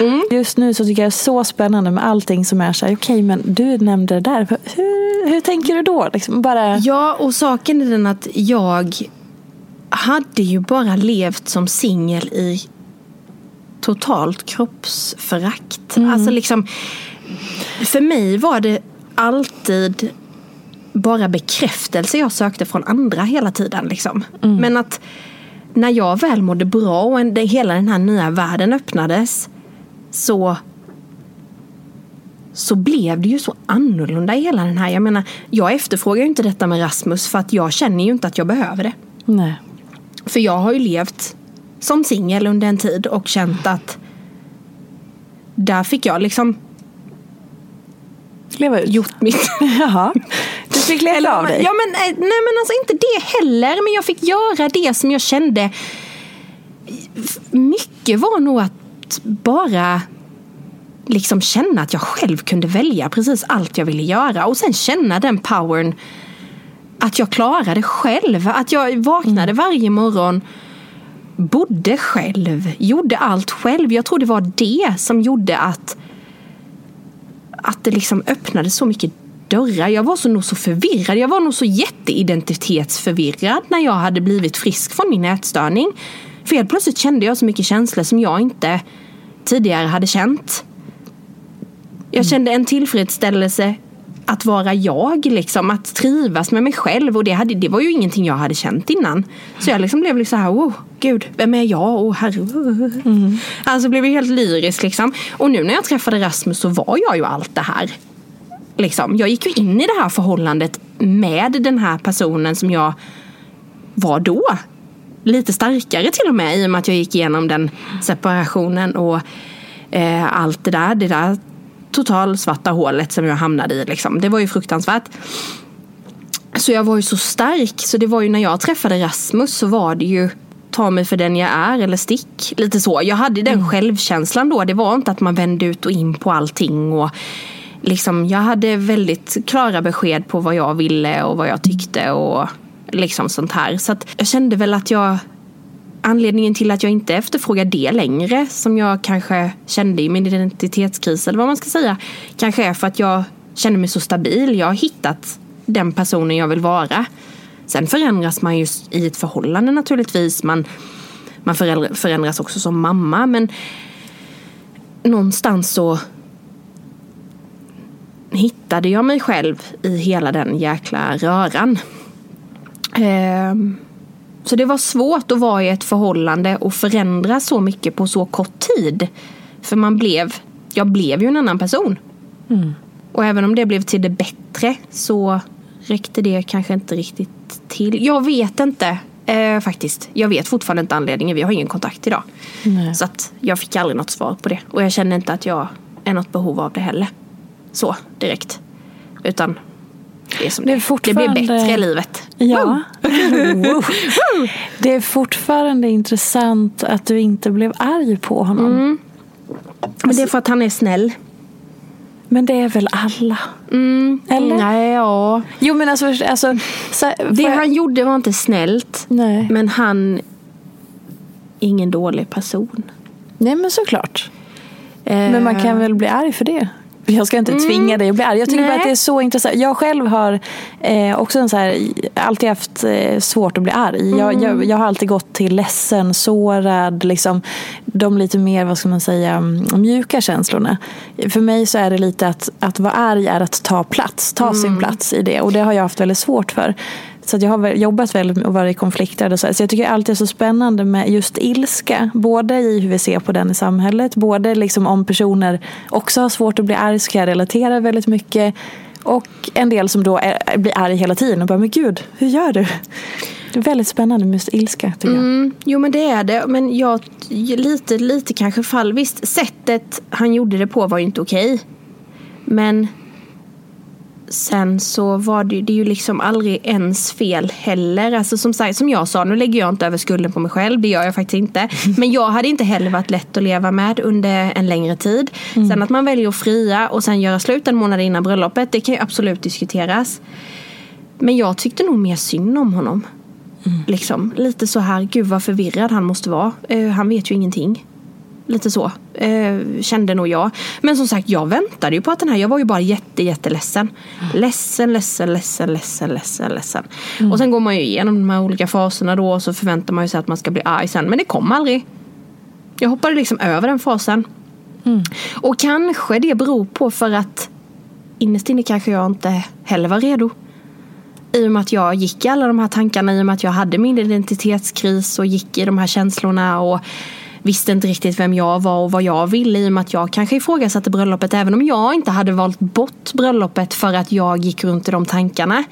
Mm. Just nu så tycker jag det är så spännande med allting som är så här, okej okay, men du nämnde det där, hur, hur tänker du då? Liksom bara... Ja, och saken är den att jag hade ju bara levt som singel i totalt kroppsförakt. Mm. Alltså liksom, för mig var det alltid bara bekräftelse jag sökte från andra hela tiden. Liksom. Mm. Men att när jag väl mådde bra och hela den här nya världen öppnades så så blev det ju så annorlunda i hela den här. Jag menar, jag efterfrågar ju inte detta med Rasmus för att jag känner ju inte att jag behöver det. Nej. För jag har ju levt som singel under en tid och känt att där fick jag liksom leva ut. gjort mitt. Jaha. Du fick leva av dig? Ja, men, nej men alltså inte det heller. Men jag fick göra det som jag kände. Mycket var nog att bara liksom känna att jag själv kunde välja precis allt jag ville göra och sen känna den powern att jag klarade själv. Att jag vaknade mm. varje morgon, bodde själv, gjorde allt själv. Jag tror det var det som gjorde att, att det liksom öppnade så mycket dörrar. Jag var så nog så förvirrad. Jag var nog så jätteidentitetsförvirrad när jag hade blivit frisk från min ätstörning. För helt plötsligt kände jag så mycket känslor som jag inte tidigare hade känt. Jag kände en tillfredsställelse att vara jag, liksom, att trivas med mig själv. Och det, hade, det var ju ingenting jag hade känt innan. Så jag liksom blev liksom så här, oh, gud, vem är jag? Oh, herre. Mm. Alltså blev jag helt lyrisk liksom. Och nu när jag träffade Rasmus så var jag ju allt det här. Liksom. Jag gick ju in i det här förhållandet med den här personen som jag var då lite starkare till och med i och med att jag gick igenom den separationen och eh, allt det där. Det där total svarta hålet som jag hamnade i. Liksom. Det var ju fruktansvärt. Så jag var ju så stark. Så det var ju när jag träffade Rasmus så var det ju ta mig för den jag är eller stick. Lite så. Jag hade den mm. självkänslan då. Det var inte att man vände ut och in på allting. Och liksom, jag hade väldigt klara besked på vad jag ville och vad jag tyckte. Och liksom sånt här. Så att jag kände väl att jag Anledningen till att jag inte efterfrågar det längre som jag kanske kände i min identitetskris eller vad man ska säga kanske är för att jag känner mig så stabil. Jag har hittat den personen jag vill vara. Sen förändras man ju i ett förhållande naturligtvis. Man, man förändras också som mamma men någonstans så hittade jag mig själv i hela den jäkla röran. Ehm, så det var svårt att vara i ett förhållande och förändra så mycket på så kort tid. För man blev, jag blev ju en annan person. Mm. Och även om det blev till det bättre så räckte det kanske inte riktigt till. Jag vet inte eh, faktiskt. Jag vet fortfarande inte anledningen. Vi har ingen kontakt idag. Nej. Så att jag fick aldrig något svar på det. Och jag känner inte att jag är något behov av det heller. Så direkt. Utan det är som det, är fortfarande... det blir bättre i livet. Ja. det är fortfarande intressant att du inte blev arg på honom. Mm. Men det är för att han är snäll. Men det är väl alla? Mm, Eller? Nej, ja. Jo men alltså, alltså så, Det jag- han gjorde var inte snällt. Nej. Men han ingen dålig person. Nej men såklart. Eh, Men man kan väl bli arg för det? Jag ska inte tvinga dig att bli arg. Jag tycker Nej. bara att det är så intressant. Jag själv har eh, också en så här, alltid haft eh, svårt att bli arg. Jag, jag, jag har alltid gått till ledsen, sårad, liksom, de lite mer vad ska man säga, mm, mjuka känslorna. För mig så är det lite att, att vara arg är att ta plats, ta sin plats i det. Och det har jag haft väldigt svårt för. Så att jag har jobbat väldigt med att vara i konflikter. Och så, så jag tycker alltid det är så spännande med just ilska. Både i hur vi ser på den i samhället. Både liksom om personer också har svårt att bli arg så kan jag relatera väldigt mycket. Och en del som då är, blir arg hela tiden och bara, men gud, hur gör du? Det är väldigt spännande med just ilska tycker jag. Mm, jo men det är det. Men jag, lite, lite kanske fall. Visst, sättet han gjorde det på var ju inte okej. Men sen så var det, det är ju liksom aldrig ens fel heller. Alltså som, sagt, som jag sa, nu lägger jag inte över skulden på mig själv. Det gör jag faktiskt inte. Men jag hade inte heller varit lätt att leva med under en längre tid. Sen att man väljer att fria och sen göra slut en månad innan bröllopet. Det kan ju absolut diskuteras. Men jag tyckte nog mer synd om honom. Liksom, lite så här, gud vad förvirrad han måste vara. Eh, han vet ju ingenting. Lite så, eh, kände nog jag. Men som sagt, jag väntade ju på att den här, jag var ju bara jätte, jätteledsen. Ledsen, ledsen, ledsen, ledsen, ledsen, ledsen. Och sen går man ju igenom de här olika faserna då och så förväntar man ju sig att man ska bli arg sen. Men det kom aldrig. Jag hoppade liksom över den fasen. Och kanske det beror på för att innerst inne kanske jag inte heller var redo. I och med att jag gick i alla de här tankarna, i och med att jag hade min identitetskris och gick i de här känslorna och visste inte riktigt vem jag var och vad jag ville i och med att jag kanske ifrågasatte bröllopet även om jag inte hade valt bort bröllopet för att jag gick runt i de tankarna.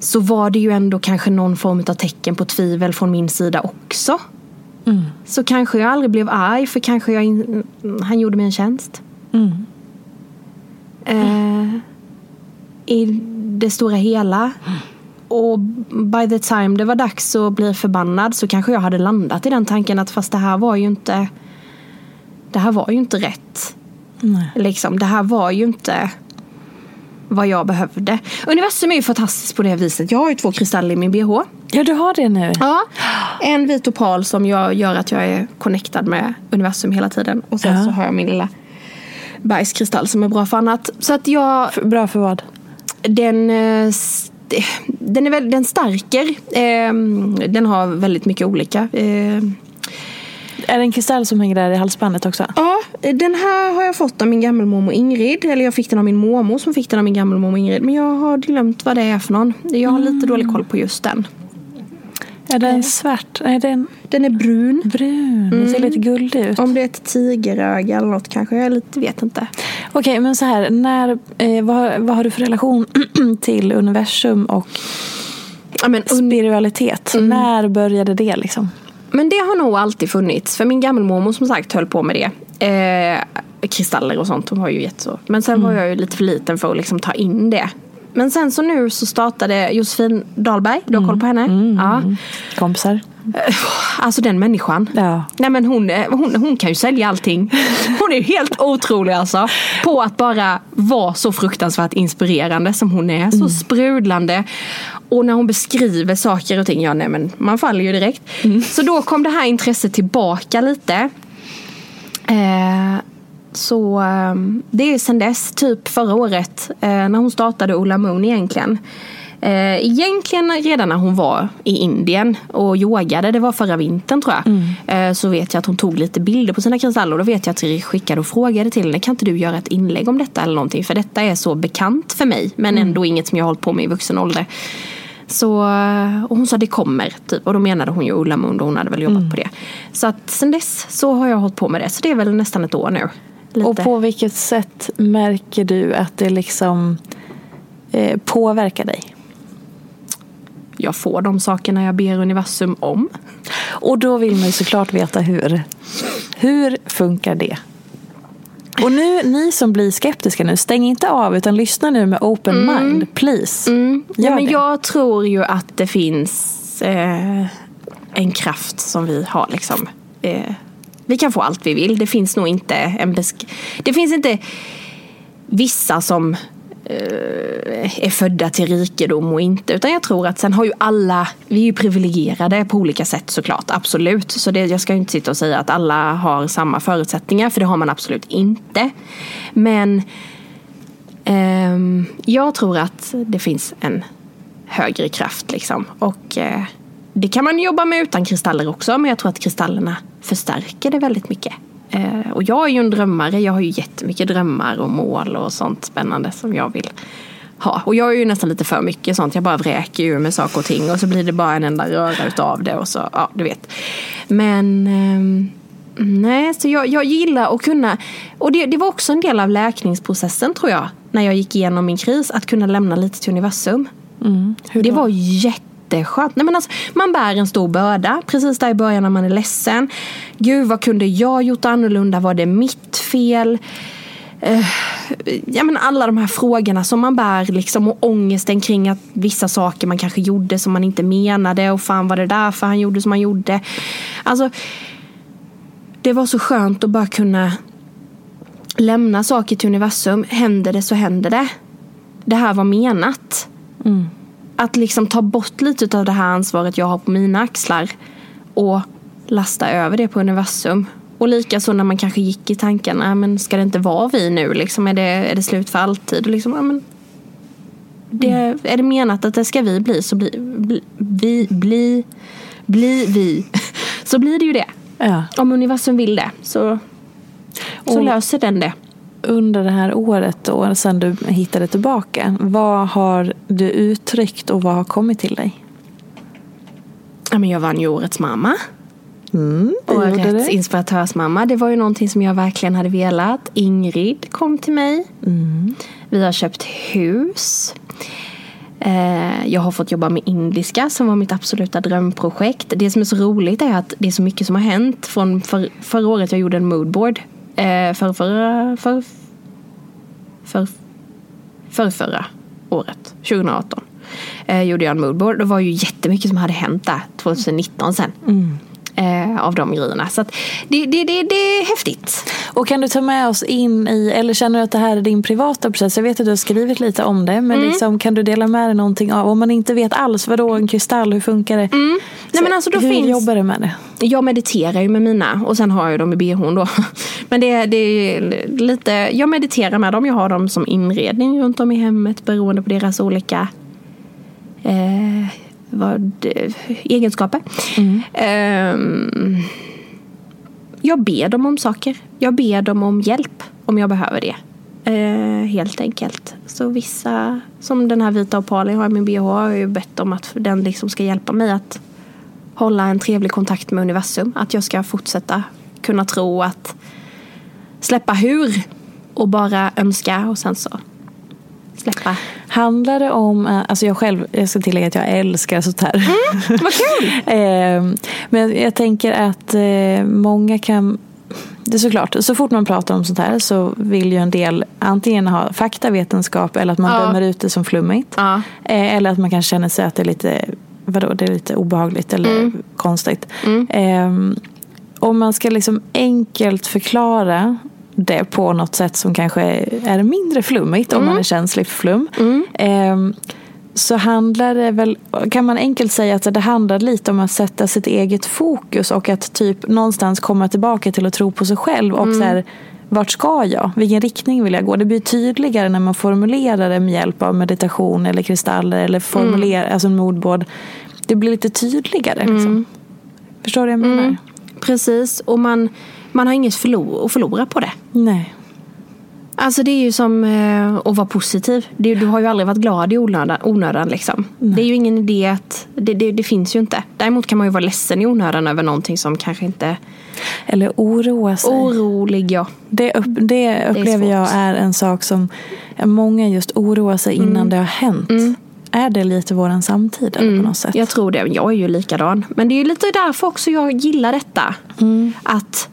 Så var det ju ändå kanske någon form av tecken på tvivel från min sida också. Så kanske jag aldrig blev arg för kanske jag in, han gjorde mig en tjänst. Eh, I det stora hela. Och by the time det var dags att bli förbannad så kanske jag hade landat i den tanken att fast det här var ju inte Det här var ju inte rätt. Nej. Liksom, det här var ju inte vad jag behövde. Universum är ju fantastiskt på det viset. Jag har ju två kristaller i min bh. Ja, du har det nu. Ja, en vit opal som jag gör att jag är connectad med universum hela tiden. Och sen Ja. så har jag min lilla bergskristall som är bra för annat. Så att jag, Bra för vad? den, eh, den, är väl, den stärker. Eh, den har väldigt mycket olika. Eh, Är det en kristall som hänger där i halsbandet också? ja, den här har jag fått av min gammelmormor Ingrid. Eller jag fick den av min mormor som fick den av min gammelmormor Ingrid. Men jag har glömt vad det är för någon. Jag har lite dålig koll på just den. Är den svart? Är den Den är brun. brun? Den ser lite guldig ut. Om det är ett tigeröga eller något kanske. Jag lite, vet inte. Okej, men så här. När, eh, vad, vad har du för relation till universum och Ja, men, spiritualitet? När började det liksom? Men det har nog alltid funnits. För min gammelmormor som sagt höll på med det. Eh, kristaller och sånt. Hon har ju gett så. Men sen var jag ju lite för liten för att liksom ta in det. Men sen så nu så startade Josefin Dahlberg. Du har koll på henne? Ja. Kompisar? Alltså den människan. Ja. Nej men hon, eh, hon, hon kan ju sälja allting. Hon är helt otrolig alltså. På att bara vara så fruktansvärt inspirerande som hon är. Så sprudlande. Och när hon beskriver saker och ting, ja nej men man faller ju direkt. Så då kom det här intresset tillbaka lite. Eh, så eh, det är sen dess, typ förra året, eh, när hon startade Ola Moon egentligen. Eh, egentligen redan när hon var i Indien och yogade, det var förra vintern tror jag. Eh, så vet jag att hon tog lite bilder på sina kristaller och då vet jag att jag skickade och frågade till henne, kan inte du göra ett inlägg om detta eller någonting? För detta är så bekant för mig, men ändå inget som jag har hållit på med i vuxen ålder. Så, och hon sa det kommer, typ. och då menade hon ju Ulla Moon och hon hade väl jobbat på det. Så att sen dess så har jag hållit på med det, så det är väl nästan ett år nu. Lite. Och på vilket sätt märker du att det liksom eh, påverkar dig? Jag får de sakerna jag ber universum om. Och då vill man ju såklart veta hur. Hur funkar det? Och nu, ni som blir skeptiska nu, stäng inte av utan lyssna nu med open mind, please. Mm. Ja, men det. jag tror ju att det finns eh, en kraft som vi har liksom. Eh, vi kan få allt vi vill. Det finns nog inte en besk- Det finns inte vissa som eh, är födda till rikedom och inte. Utan jag tror att sen har ju alla, vi är ju privilegierade på olika sätt såklart, absolut. Så det, jag ska ju inte sitta och säga att alla har samma förutsättningar, för det har man absolut inte. Men ehm, jag tror att det finns en högre kraft liksom. Och eh, det kan man jobba med utan kristaller också, men jag tror att kristallerna förstärker det väldigt mycket. Eh, och jag är ju en drömmare, jag har ju jättemycket drömmar och mål och sånt spännande som jag vill ha. Och jag är ju nästan lite för mycket sånt, jag bara vräker ur med saker och ting och så blir det bara en enda röra utav det och så, ja du vet. Men ehm, nej, så jag, jag gillar att kunna, och det, det var också en del av läkningsprocessen tror jag, när jag gick igenom min kris, att kunna lämna lite till universum. det var jätteskönt. Nej, men alltså, man bär en stor börda precis där i början när man är ledsen. Gud, vad kunde jag gjort annorlunda? Var det mitt fel? Uh, ja, men alla de här frågorna som man bär liksom, och ångesten kring att vissa saker man kanske gjorde som man inte menade och fan var det därför han gjorde som han gjorde. Alltså, det var så skönt att bara kunna lämna saker till universum. Händer det så händer det. Det här var menat. Mm. Att liksom ta bort lite av det här ansvaret jag har på mina axlar och lasta över det på universum. Och likaså när man kanske gick i tankarna, men ska det inte vara vi nu? Liksom, är, det, är det slut för alltid? Och liksom, ja, men det, Är det menat att det ska vi bli så bli, bli, vi, bli, bli vi. Så blir det ju det. Ja. Om universum vill det så, så Och- löser den det. Under det här året då, sen du hittade tillbaka, vad har du uttryckt och vad har kommit till dig? Ja, men jag vann ju Årets mamma. Mm, Årets inspiratörsmamma. Det var ju någonting som jag verkligen hade velat. Ingrid kom till mig. Mm. Vi har köpt hus. Eh, Jag har fått jobba med indiska som var mitt absoluta drömprojekt. Det som är så roligt är att det är så mycket som har hänt. Från för, förra året jag gjorde en moodboard. Eh, För, förra, för, för, för förra året, 2018. Eh, gjorde jag en moodboard. Det var ju jättemycket som hade hänt där 2019 sen. Mm. Eh, av de grejerna. Så det, det, det, det är häftigt. Och kan du ta med oss in i, eller känner du att det här är din privata process? Jag vet att du har skrivit lite om det, men liksom, kan du dela med dig någonting av, om man inte vet alls, vadå en kristall, hur funkar det? Nej, men alltså, då hur finns- jobbar du med det? Jag mediterar ju med mina och sen har jag dem i bhn då. Men det, det är lite, jag mediterar med dem. Jag har dem som inredning runt om i hemmet beroende på deras olika eh, vad, egenskaper. Ehm, jag ber dem om saker. Jag ber dem om hjälp om jag behöver det. Eh, helt enkelt. Så vissa, som den här vita opalen jag har i min bh, har jag ju bett om att den liksom ska hjälpa mig att hålla en trevlig kontakt med universum. Att jag ska fortsätta kunna tro att släppa hur och bara önska och sen så släppa. Handlar det om, eh, alltså jag själv, jag ska tillägga att jag älskar sånt här. Vad kul! Eh, Men jag tänker att eh, många kan det är såklart, så fort man pratar om sånt här så vill ju en del antingen ha faktavetenskap eller att man Ja. dömer ut det som flummigt. Ja. Eh, Eller att man kan känna sig att det är lite, vadå, det är lite obehagligt eller konstigt. Eh, Om man ska liksom enkelt förklara det på något sätt som kanske är mindre flummigt om man är känslig för flum. Eh, så handlar det väl, kan man enkelt säga att det handlar lite om att sätta sitt eget fokus och att typ någonstans komma tillbaka till att tro på sig själv och så här, vart ska jag? Vilken riktning vill jag gå? Det blir tydligare när man formulerar det med hjälp av meditation eller kristaller eller formulerar, alltså en moodboard. Det blir lite tydligare. Liksom. Förstår du vad jag menar? Precis, och man, man har inget förlor- att förlora på det. Nej. Alltså det är ju som eh, att vara positiv. Det, du har ju aldrig varit glad i onödan. onödan liksom. Det är ju ingen idé att... Det, det, det finns ju inte. Däremot kan man ju vara ledsen i onödan över någonting som kanske inte... Eller oroa sig. Orolig, ja. Det, upp, det upplever svårt. jag är en sak som många just oroar sig innan det har hänt. Är det lite våran samtid eller på något sätt? Jag tror det. Jag är ju likadan. Men det är ju lite därför också jag gillar detta. Att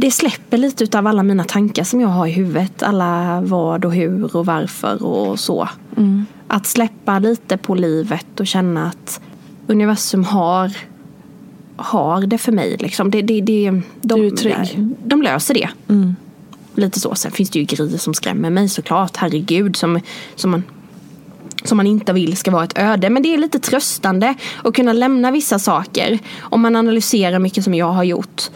det släpper lite av alla mina tankar som jag har i huvudet. Alla vad och hur och varför och så. Att släppa lite på livet och känna att universum har, har det för mig. Liksom. Det, det, det, de, Du är trygg. de löser det. lite så. Sen finns det ju grejer som skrämmer mig såklart. Herregud. Som, som, man, som man inte vill ska vara ett öde. Men det är lite tröstande att kunna lämna vissa saker. Om man analyserar mycket som jag har gjort.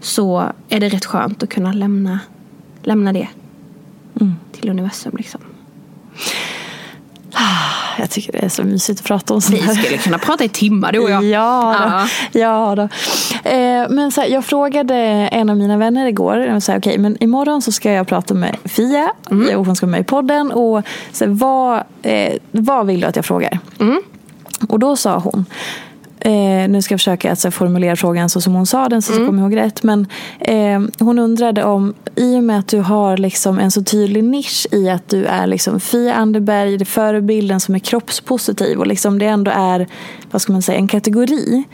Så är det rätt skönt att kunna lämna, lämna det till universum. Liksom. Jag tycker det är så mysigt att prata om sånt Vi här. skulle kunna prata i timmar du och jag. Ja, då. ja då. Eh, men så här, jag frågade en av mina vänner igår. Jag sa, okay, men imorgon så ska jag prata med Fia. Mm. Och hon ska vara med i podden. Och så här, vad, eh, vad vill du att jag frågar? Mm. Och då sa hon. Eh, nu ska jag försöka så här, formulera frågan så som hon sa den så Mm. jag kommer ihåg rätt. Men eh, hon undrade om, i och med att du har liksom en så tydlig nisch i att du är liksom Fia Anderberg, förebilden som är kroppspositiv och liksom det ändå är vad ska man säga, en kategori.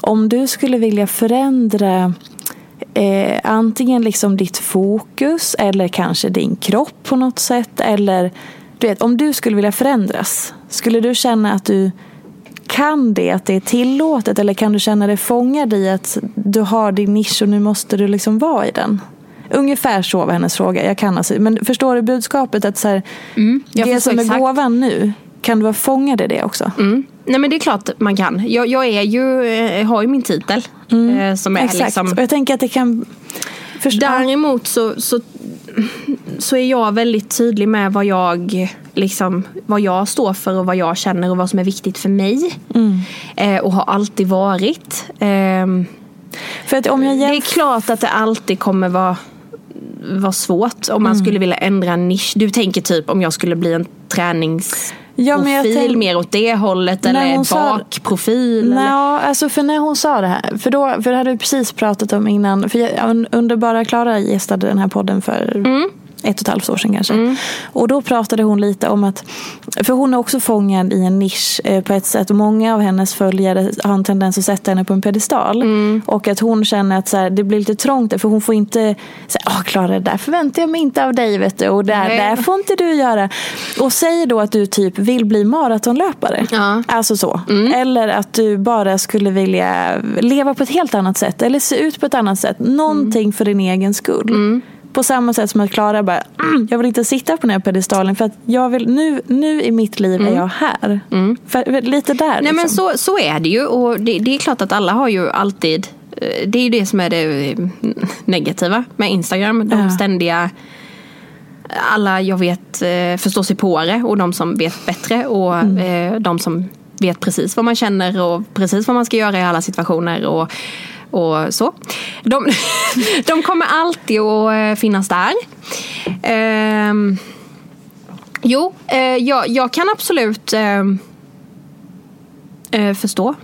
Om du skulle vilja förändra eh, antingen liksom ditt fokus eller kanske din kropp på något sätt. Eller du vet, om du skulle vilja förändras, skulle du känna att du kan det, att det är tillåtet eller kan du känna dig fångad i att du har din nisch och nu måste du liksom vara i den? Ungefär så var hennes fråga. Jag kan alltså, men förstår du budskapet? att så här, jag Det som är exakt. gåvan nu, kan du vara fångad i det också? Mm. Nej men det är klart man kan. Jag, jag är ju, eh, har ju min titel. eh, Som är Exakt. liksom Och jag tänker att det kan... Förstå- Däremot så, så, så är jag väldigt tydlig med vad jag, liksom, vad jag står för och vad jag känner och vad som är viktigt för mig. Mm. Eh, och har alltid varit. Ehm, För att om jag det är klart att det alltid kommer vara, vara svårt om man Mm. skulle vilja ändra en nisch. Du tänker typ om jag skulle bli en träningsprofil Ja, jag tänk- mer åt det hållet eller hon sa- bakprofil. eller? Nej, alltså för när hon sa det här, för, då, för det hade vi precis pratat om innan, för jag, un- Underbara Klara gästade den här podden för Mm. Ett och ett halvt år sedan kanske. Och då pratade hon lite om att, för hon är också fångad i en nisch eh, på ett sätt många av hennes följare har en tendens att sätta henne på en pedestal. Mm. Och att hon känner att så här, det blir lite trångt där, för hon får inte säga, Klara det där förväntar jag mig inte av dig vet du och det Nej. där får inte du göra. Och säg då att du typ vill bli maratonlöpare. Ja. Alltså så. Eller att du bara skulle vilja leva på ett helt annat sätt. Eller se ut på ett annat sätt. Någonting för din egen skull. På samma sätt som att Klara bara, mm, jag vill inte sitta på den här pedestalen för att jag vill, nu, nu i mitt liv är jag här. För, för, lite där. Nej men liksom. så, så är det ju och det, det är klart att alla har ju alltid eh, Det är ju det som är det eh, negativa med Instagram. De Ja. ständiga Alla jag vet eh, förstår sig på det och de som vet bättre och Mm. eh, de som vet precis vad man känner och precis vad man ska göra i alla situationer och, och så. De, de kommer alltid att eh, finnas där. Um, jo, eh, jag, jag kan absolut ehm, förstå.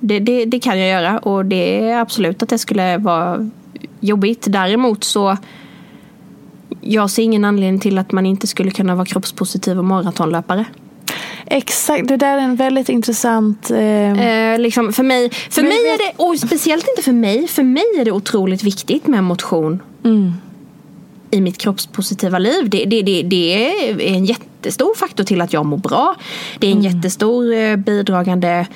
Det, det, det kan jag göra och det är absolut att det skulle vara jobbigt. Däremot så jag ser ingen anledning till att man inte skulle kunna vara kroppspositiv och maratonlöpare. Exakt, det där är en väldigt intressant... Eh, Eh, liksom för mig, för Men mig är det, och speciellt inte för mig, för mig är det otroligt viktigt med motion i mitt kroppspositiva liv. Det, det, det, det är en jättestor faktor till att jag mår bra. Det är en jättestor eh, bidragande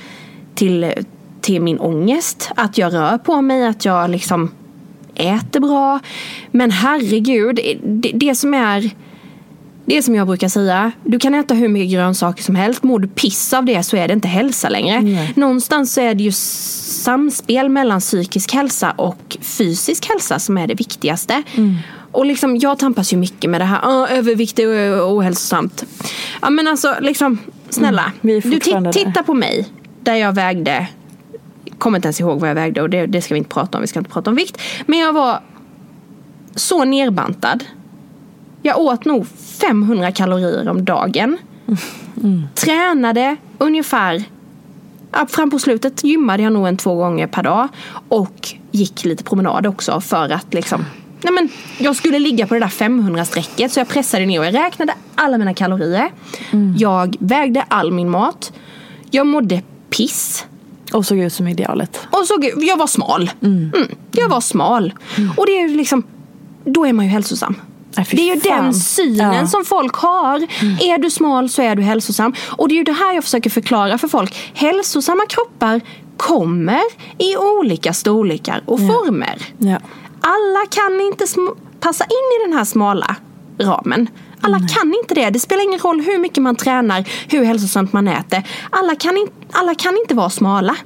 till, till min ångest. Att jag rör på mig, att jag liksom äter bra. Men herregud, det, det som är det är som jag brukar säga, du kan äta hur mycket grönsaker som helst. Mår du piss av det så är det inte hälsa längre. Någonstans så är det ju samspel mellan psykisk hälsa och fysisk hälsa som är det viktigaste. Och liksom, jag tampas ju mycket med det här, "Åh, övervikt är ohälsosamt. Ja men alltså, liksom, snälla. är du titta på mig, där jag vägde, kommer inte ens ihåg vad jag vägde och det, det ska vi inte prata om, vi ska inte prata om vikt. Men jag var så nerbantad. Jag åt nog 500 kalorier om dagen. Tränade ungefär, fram på slutet gymmade jag nog en två gånger per dag. Och gick lite promenad också för att liksom Nej men, jag skulle ligga på det där 500-strecket så jag pressade ner och jag räknade alla mina kalorier. Jag vägde all min mat. Jag mådde piss. och såg ut som idealet. Och så, jag var smal. Mm. Jag var smal. Och det är ju liksom, då är man ju hälsosam. Nej, Det är ju fan. den synen Ja. som folk har. Är du smal så är du hälsosam. Och det är ju det här jag försöker förklara för folk. Hälsosamma kroppar kommer i olika storlekar och former. Ja. Alla kan inte passa in i den här smala ramen. Alla kan inte det. Det spelar ingen roll hur mycket man tränar, hur hälsosamt man äter. Alla kan, alla kan inte vara smala.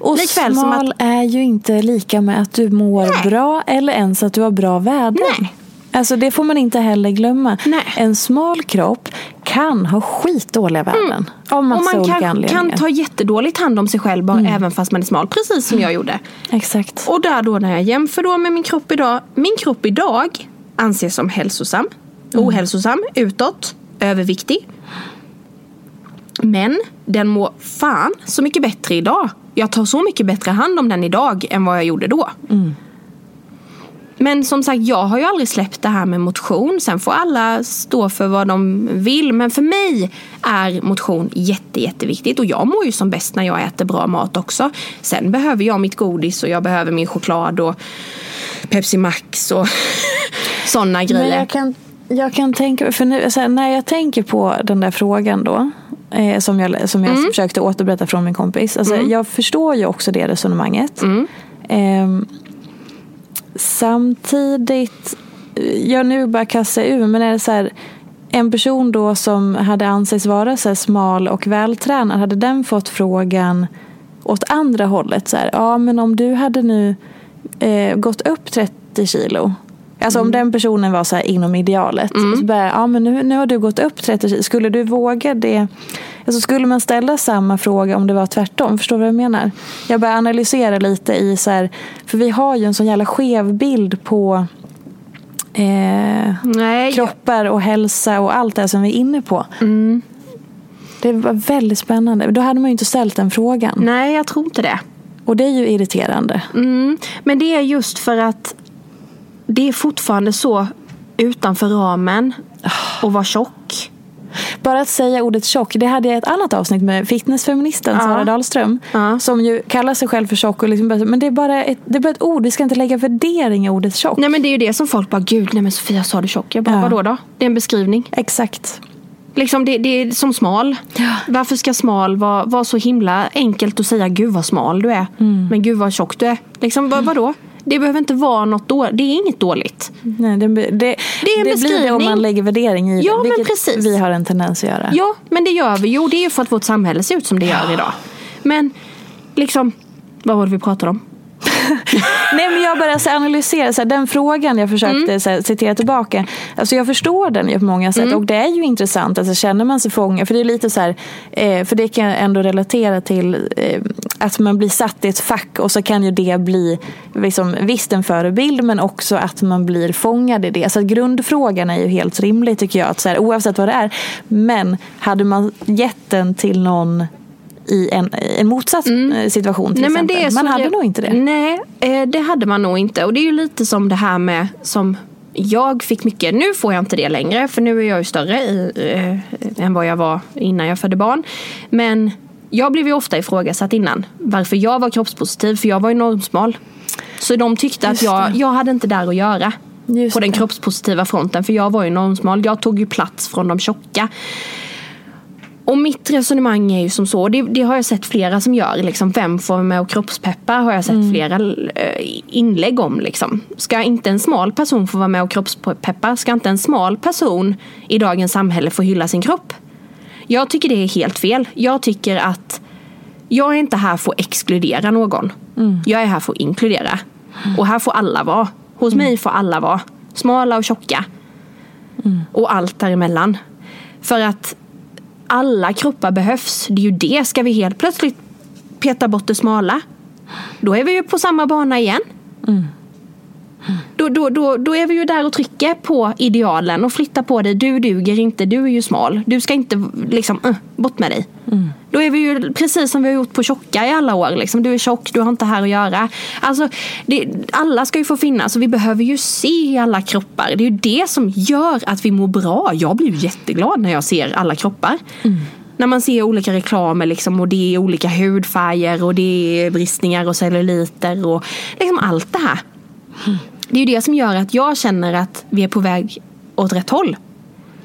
Och Likväl smal att- är ju inte lika med att du mår Nej. bra eller ens att du har bra värden. Nej. Alltså det får man inte heller glömma. Nej. En smal kropp kan ha skitdåliga värden. Av Mm. Och massa man olika kan, anledningar. Mm. kan ta jättedåligt hand om sig själv bara även fast man är smal. Precis som jag gjorde. Exakt. Och där då när jag jämför då med min kropp idag. Min kropp idag anses som hälsosam, ohälsosam, utåt, överviktig. Men den mår fan så mycket bättre idag. Jag tar så mycket bättre hand om den idag än vad jag gjorde då. Men som sagt, jag har ju aldrig släppt det här med motion. Sen får alla stå för vad de vill. Men för mig är motion jätte, jätteviktigt. Och jag mår ju som bäst när jag äter bra mat också. Sen behöver jag mitt godis och jag behöver min choklad och Pepsi Max och sådana grejer. Men jag kan, jag kan tänka, för nu, här, när jag tänker på den där frågan då. Eh, som jag, som jag Mm. försökte återberätta från min kompis. Alltså, Jag förstår ju också det resonemanget. Mm. Ehm, samtidigt, jag nu bara kastar ur, men är det så här. En person då som hade ansetts vara så här smal och vältränad, hade den fått frågan åt andra hållet? Så här, ja, men om du hade nu eh, gått upp 30 kilo. Alltså om den personen var så här inom idealet. Så bara, ja, men nu, nu har du gått upp 30 kilo. Skulle du våga det? Alltså skulle man ställa samma fråga om det var tvärtom? Förstår du vad jag menar? Jag börjar analysera lite i så här, för vi har ju en sån jävla skev bild på eh, kroppar och hälsa och allt det som vi är inne på. Mm. Det var väldigt spännande. Då hade man ju inte ställt den frågan. nej, jag tror inte det. Och det är ju irriterande. Mm, men det är just för att det är fortfarande så utanför ramen att vara tjock. Bara att säga ordet tjock, det hade jag ett annat avsnitt med fitnessfeministen Ja. Sara Dahlström. Ja. Som ju kallar sig själv för tjock. Och liksom men det är, bara ett, det är bara ett ord, vi ska inte lägga värdering i ordet tjock. Nej men det är ju det som folk bara, gud nej men Sofia sa du tjock? Jag bara, Ja. vadå då? Det är en beskrivning. Exakt. Liksom det, det är som smal. Varför ska smal vara, vara så himla enkelt att säga gud vad smal du är. Mm. Men gud vad tjock du är. Liksom, vad, vadå? Det behöver inte vara något dåligt. Det är inget dåligt. Nej, det, det, det, Det är en blir det om man lägger värdering i Ja, det. men Vilket precis. vi har en tendens att göra. Ja, men det gör vi. Jo, det är ju för att vårt samhälle ser ut som det gör idag. Men liksom, vad var det vi pratade om? Nej men jag börjar så analysera så här, den frågan jag försökte Mm. här, citera tillbaka. Alltså jag förstår den ju på många sätt Mm. och det är ju intressant. Alltså känner man sig fångad, för det är lite så här, eh, för det kan jag ändå relatera till eh, att man blir satt i ett fack och så kan ju det bli liksom, visst en förebild men också att man blir fångad i det. Så grundfrågan är ju helt rimlig tycker jag, att så här, oavsett vad det är. Men hade man gett den till någon i en, en motsatt eh, situation till exempel. man så hade det- nog inte det. Nej, eh, det hade man nog inte. Och det är ju lite som det här med som jag fick mycket, nu får jag inte det längre för nu är jag ju större i, eh, än vad jag var innan jag födde barn. Men jag blev ju ofta ifrågasatt innan varför jag var kroppspositiv för jag var ju normsmal. Så de tyckte att Just jag, det. jag hade inte där att göra. Just på den det. kroppspositiva fronten för jag var ju normsmal. Jag tog ju plats från de tjocka. Och mitt resonemang är ju som så, det, det har jag sett flera som gör. Liksom, vem får vara med och kroppspeppa har jag sett Mm. flera eh, inlägg om. Liksom. Ska inte en smal person få vara med och kroppspeppa? Ska inte en smal person i dagens samhälle få hylla sin kropp? Jag tycker det är helt fel. Jag tycker att jag är inte här för att exkludera någon. Jag är här för att inkludera. Och här får alla vara. Hos mig får alla vara. Smala och tjocka. Och allt däremellan. För att alla kroppar behövs. Det är ju det. Ska vi helt plötsligt peta bort det smala? Då är vi ju på samma bana igen. Mm. Då, då, då, då är vi ju där och trycker på idealen och flyttar på dig. Du duger inte, du är ju smal. Du ska inte liksom, uh, bort med dig. Då är vi ju precis som vi har gjort på tjocka i alla år. Liksom. Du är tjock, du har inte här att göra. Alltså, det, alla ska ju få finnas och vi behöver ju se alla kroppar. Det är ju det som gör att vi mår bra. Jag blir ju jätteglad när jag ser alla kroppar. När man ser olika reklamer liksom, och det är olika hudfärger och det är bristningar och celluliter och liksom allt det här. Det är ju det som gör att jag känner att vi är på väg åt rätt håll.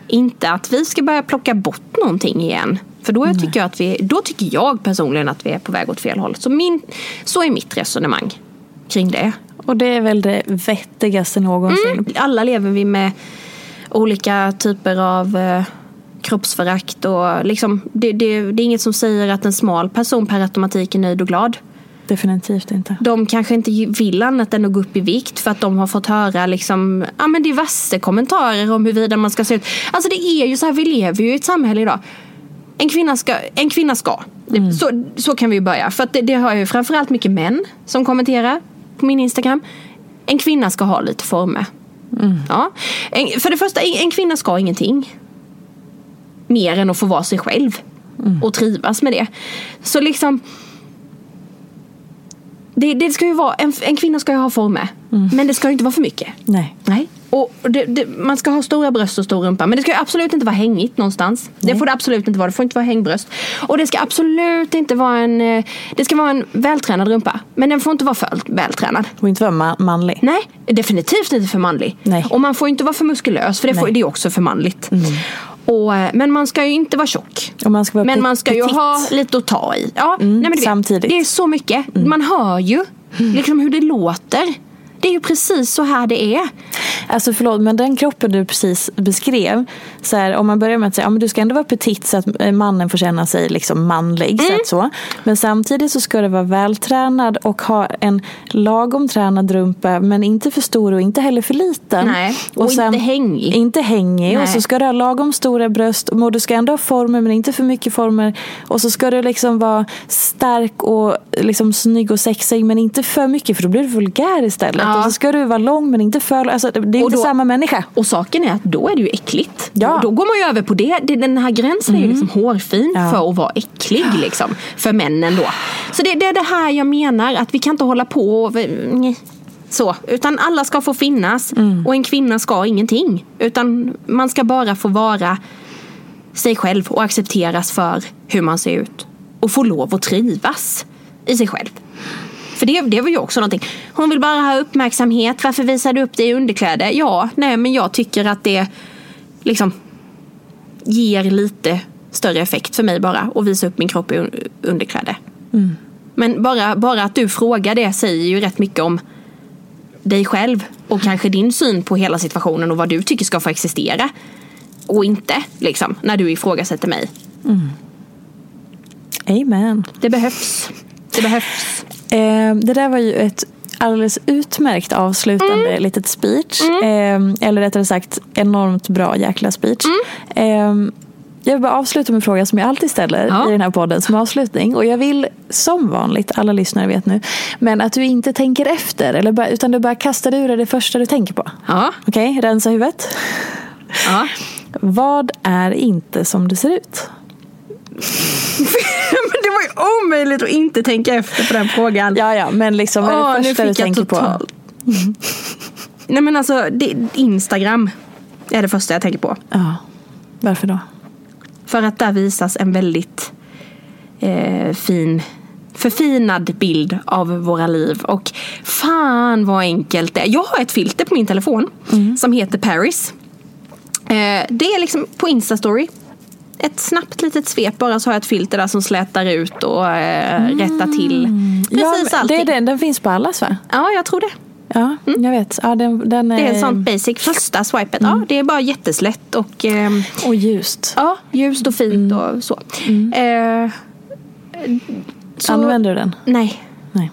Inte att vi ska börja plocka bort någonting igen. För då tycker, jag att vi, då tycker jag personligen att vi är på väg åt fel håll. Så, min, så är mitt resonemang kring det. Och det är väl det vettigaste någonsin. Mm. Alla lever vi med olika typer av eh, kroppsförakt och liksom, det, det, det är inget som säger att en smal person per automatik är nöjd och glad. Definitivt inte. De kanske inte vill annat än att gå upp i vikt för att de har fått höra liksom, ja, men diverse kommentarer om huruvida man ska se ut. Alltså det är ju så här, vi lever ju i ett samhälle idag. En kvinna ska. En kvinna ska. Så, så kan vi börja. För det, det har ju framförallt mycket män som kommenterar på min Instagram. En kvinna ska ha lite former. Ja. En, för det första, en, en kvinna ska ingenting. Mer än att få vara sig själv. Och trivas med det. Så liksom det, det ska ju vara, en, en kvinna ska ju ha former. Men det ska ju inte vara för mycket. Nej. Nej. Och det, det, man ska ha stora bröst och stor rumpa. Men det ska ju absolut inte vara hängigt någonstans. Det får det absolut inte vara. Det får inte vara hängbröst. Och det ska absolut inte vara en... eh, Det ska vara en vältränad rumpa. Men den får inte vara för vältränad. Och inte vara ma- manlig. Nej, definitivt inte för manlig. Nej. Och man får inte vara för muskulös. För det, får, Nej. Mm. det är också för manligt. Och, eh, men man ska ju inte vara tjock. Man vara Men man ska ju ha lite att ta i. Ja, nej, men du vet, samtidigt. Det är så mycket. Man hör ju liksom hur det låter. Det är ju precis så här det är. Alltså förlåt, men den kroppen du precis beskrev. Så här, om man börjar med att säga att ja, men du ska ändå vara petit så att eh, mannen får känna sig liksom manlig. Så att så. Men samtidigt så ska det vara vältränad och ha en lagom tränad rumpa. Men inte för stor och inte heller för liten. Nej, och inte hängig. Inte hängig. Och Nej. så ska du ha lagom stora bröst. Och du ska ändå ha former men inte för mycket former. Och så ska du liksom vara stark och liksom snygg och sexig men inte för mycket för då blir du vulgär istället. Ja. Och så ska du vara lång men inte för alltså, Det är Och inte då- samma människa. Och saken är att då är det ju äckligt. Ja. Mm. Då, går man ju över på det. den här gränsen är ju liksom hårfin Ja. för att vara äcklig. Liksom, för männen då. Så det, det är det här jag menar. Att vi kan inte hålla på och... Så, utan alla ska få finnas Mm. och en kvinna ska ingenting. Utan man ska bara få vara sig själv och accepteras för hur man ser ut. Och få lov att trivas i sig själv. För det, det var ju också någonting. Hon vill bara ha uppmärksamhet. Varför visar du upp dig i underkläder? Ja, nej men jag tycker att det liksom ger lite större effekt för mig bara att visa upp min kropp i un- underkläder. Men bara, bara att du frågar det säger ju rätt mycket om dig själv och kanske din syn på hela situationen och vad du tycker ska få existera. Och inte, liksom, när du ifrågasätter mig. Amen. Det behövs. Det behövs. Eh, det där var ju ett alldeles utmärkt avslutande Mm. litet speech. Eh, eller rättare sagt enormt bra jäkla speech. Mm. Eh, jag vill bara avsluta med en fråga som jag alltid ställer Ja. i den här podden som avslutning. Och jag vill som vanligt, alla lyssnare vet nu, men att du inte tänker efter. Eller bara, utan du bara kastar ur dig det första du tänker på. Ja. Okej, rensa huvudet. ja. Vad är inte som det ser ut? Men det var ju omöjligt att inte tänka efter på den frågan. Ja, ja, men liksom vad är det första du tänker på? totalt- Nej men alltså, det, Instagram är det första jag tänker på. Ja, varför då? För att där visas en väldigt eh, fin förfinad bild av våra liv. Och fan vad enkelt det är. Jag har ett filter på min telefon som heter Paris. Eh, det är liksom på Instastory. Ett snabbt litet svep bara så har jag ett filter där som slätar ut och eh, rättar till precis ja, allting. det är den, den finns på allas va? Ja, jag tror det. Ja, jag vet. Ja, den, den är... Det är sånt basic. Första swipet. Ja, det är bara jätteslätt och ehm, Och ljust. ja, ljust och fint och så. Eh, så Använder du den? Nej. Nej.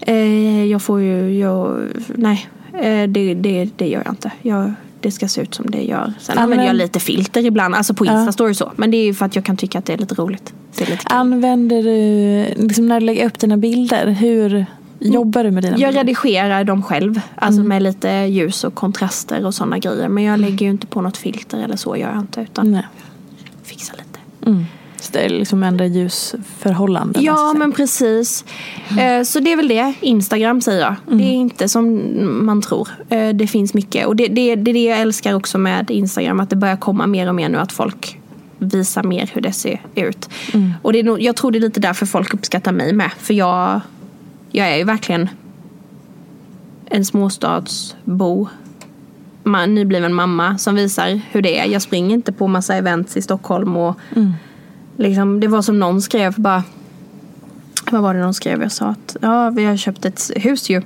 Eh, jag får ju, jag, nej. Eh, det, det, det gör jag inte. Jag, det ska se ut som det gör. Sen Använd- använder jag lite filter ibland, alltså på Ja. Instastory så. Men det är ju för att jag kan tycka att det är lite roligt. Det är lite. Använder du, liksom när du lägger upp dina bilder, hur jobbar du med dina Jag bilder? redigerar dem själv, alltså med lite ljus och kontraster och sådana grejer. Men jag lägger ju inte på något filter eller så gör jag inte. Utan Nej. fixar lite. Så är liksom ändra ljusförhållanden. Ja, alltså. men precis. Eh, Så det är väl det. Instagram säger jag. Det är inte som man tror. Eh, Det finns mycket. Och det, det, det är det jag älskar också med Instagram. Att det börjar komma mer och mer nu att folk visar mer hur det ser ut. Och det är nog, jag tror det är lite därför folk uppskattar mig med. För jag, jag är ju verkligen en småstadsbo. Man, nybliven mamma som visar hur det är. Jag springer inte på massa events i Stockholm och liksom, det var som någon skrev bara Vad var det de skrev? Jag sa att ja, vi har köpt ett hus ju.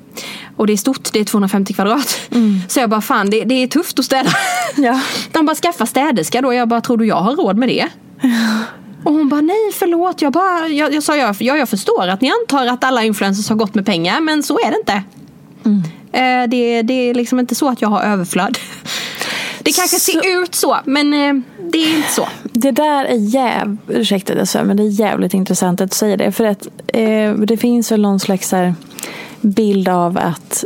Och det är stort, det är 250 kvadrat. Så jag bara, fan det, det är tufft att städa. Ja. De bara, skaffa städerska då. Jag bara, tror du jag har råd med det? Och hon bara, nej förlåt. Jag, bara, jag, jag sa, ja, ja, jag förstår att ni antar att alla influencers har gått med pengar. Men så är det inte. Eh, det, det är liksom inte så att jag har överflöd. Det kanske Så- ser ut så, men eh, det är inte så. Det där är jävligt, ursäkta det så, men det är jävligt intressant att du säger det. För att eh, det finns väl någon slags här bild av att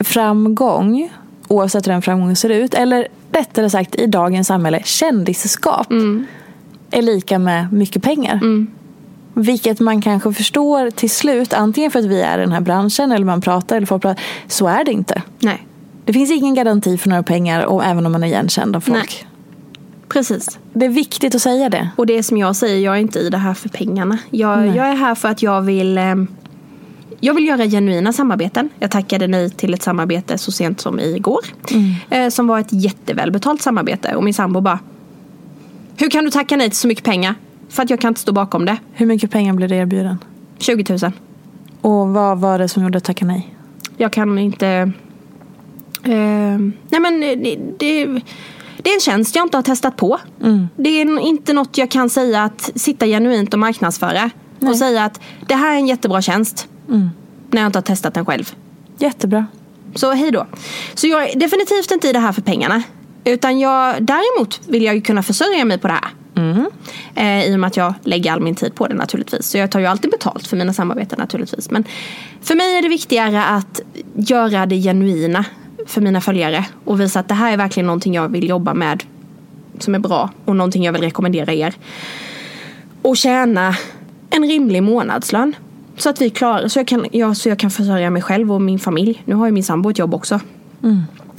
framgång, oavsett hur den framgången ser ut, eller rättare sagt i dagens samhälle, kändisskap är lika med mycket pengar. Vilket man kanske förstår till slut, antingen för att vi är i den här branschen eller man pratar eller folk pratar. Så är det inte. Nej, Det finns ingen garanti för några pengar och även om man är igenkänd av folk. Nej. Precis. Det är viktigt att säga det. Och det är som jag säger, jag är inte i det här för pengarna. Jag, jag är här för att jag vill eh, jag vill göra genuina samarbeten. Jag tackade nej till ett samarbete så sent som igår. Eh, som var ett jättevälbetalt samarbete. Och min sambo bara Hur kan du tacka nej till så mycket pengar? För att jag kan inte stå bakom det. Hur mycket pengar blev det erbjuden? 20 000. Och vad var det som gjorde att tacka nej? Jag kan inte... Eh, nej men det, det, det är en tjänst jag inte har testat på. Det är inte något jag kan säga att sitta genuint och marknadsföra. Och säga att det här är en jättebra tjänst. När jag inte har testat den själv. Jättebra. Så hej då. Så jag är definitivt inte i det här för pengarna. Utan jag, däremot vill jag ju kunna försörja mig på det här. Eh, I och med att jag lägger all min tid på det naturligtvis. Så jag tar ju alltid betalt för mina samarbeten naturligtvis. Men för mig är det viktigare att göra det genuina för mina följare. Och visa att det här är verkligen någonting jag vill jobba med. Som är bra och någonting jag vill rekommendera er. Och tjäna en rimlig månadslön. Så att vi klarar, så jag kan, ja, så jag kan försörja mig själv och min familj. Nu har ju min sambo ett jobb också.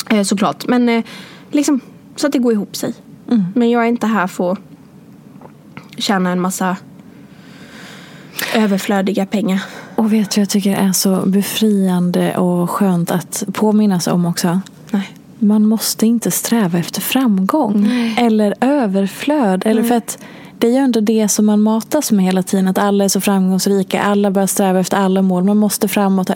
Eh, såklart. Men eh, liksom så att det går ihop sig. Men jag är inte här för att tjäna en massa överflödiga pengar. Och vet du, jag tycker det är så befriande och skönt att påminnas om också. Nej. Man måste inte sträva efter framgång. Eller överflöd. Eller för att det är ju ändå det som man matas med hela tiden. Att alla är så framgångsrika. Alla börjar sträva efter alla mål. Man måste framåt.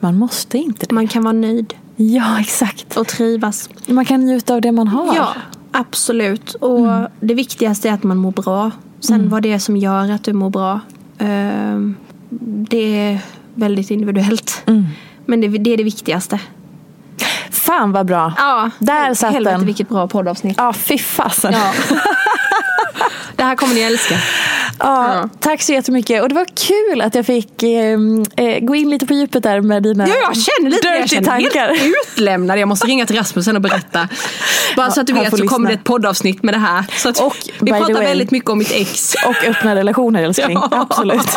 Man måste inte det. Man kan vara nöjd Ja, exakt. och trivas. Man kan njuta av det man har. Ja, absolut. Och det viktigaste är att man mår bra. Sen vad det är som gör att du mår bra. Ehm, det är väldigt individuellt. Men det, det är det viktigaste. Fan vad bra. Ja, Där satt helvete den. vilket bra poddavsnitt. Ja, fy fasen. Ja. det här kommer ni älska. Ja, Ja. Tack så jättemycket. Och det var kul att jag fick eh, eh, gå in lite på djupet där med dina Ja, jag känner lite jag dirty känner tankar. helt utlämnad. Jag måste ringa till Rasmus sen och berätta. Bara så att du vet så kommer det lyssna. ett poddavsnitt med det här. Så att Och, vi pratar way- väldigt mycket om mitt ex. Och öppna relationer älskling. Ja. Absolut.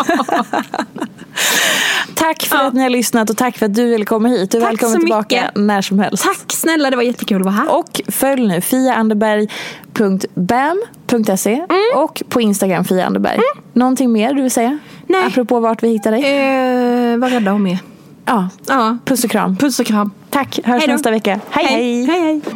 tack för Ja. att ni har lyssnat och tack för att du ville komma hit. Du är Tack välkommen tillbaka mycket. när som helst. Tack snälla, det var jättekul att vara här. Och följ nu fiaanderberg.bam.se och på Instagram Fia Anderberg. Någonting mer du vill säga? Nej. Apropå vart vi hittar dig? Eh, var rädda om er. Ja. Ja. Puss och kram. Puss och kram. Tack, hörs Hej då. nästa vecka. hej. hej. hej, hej. Följ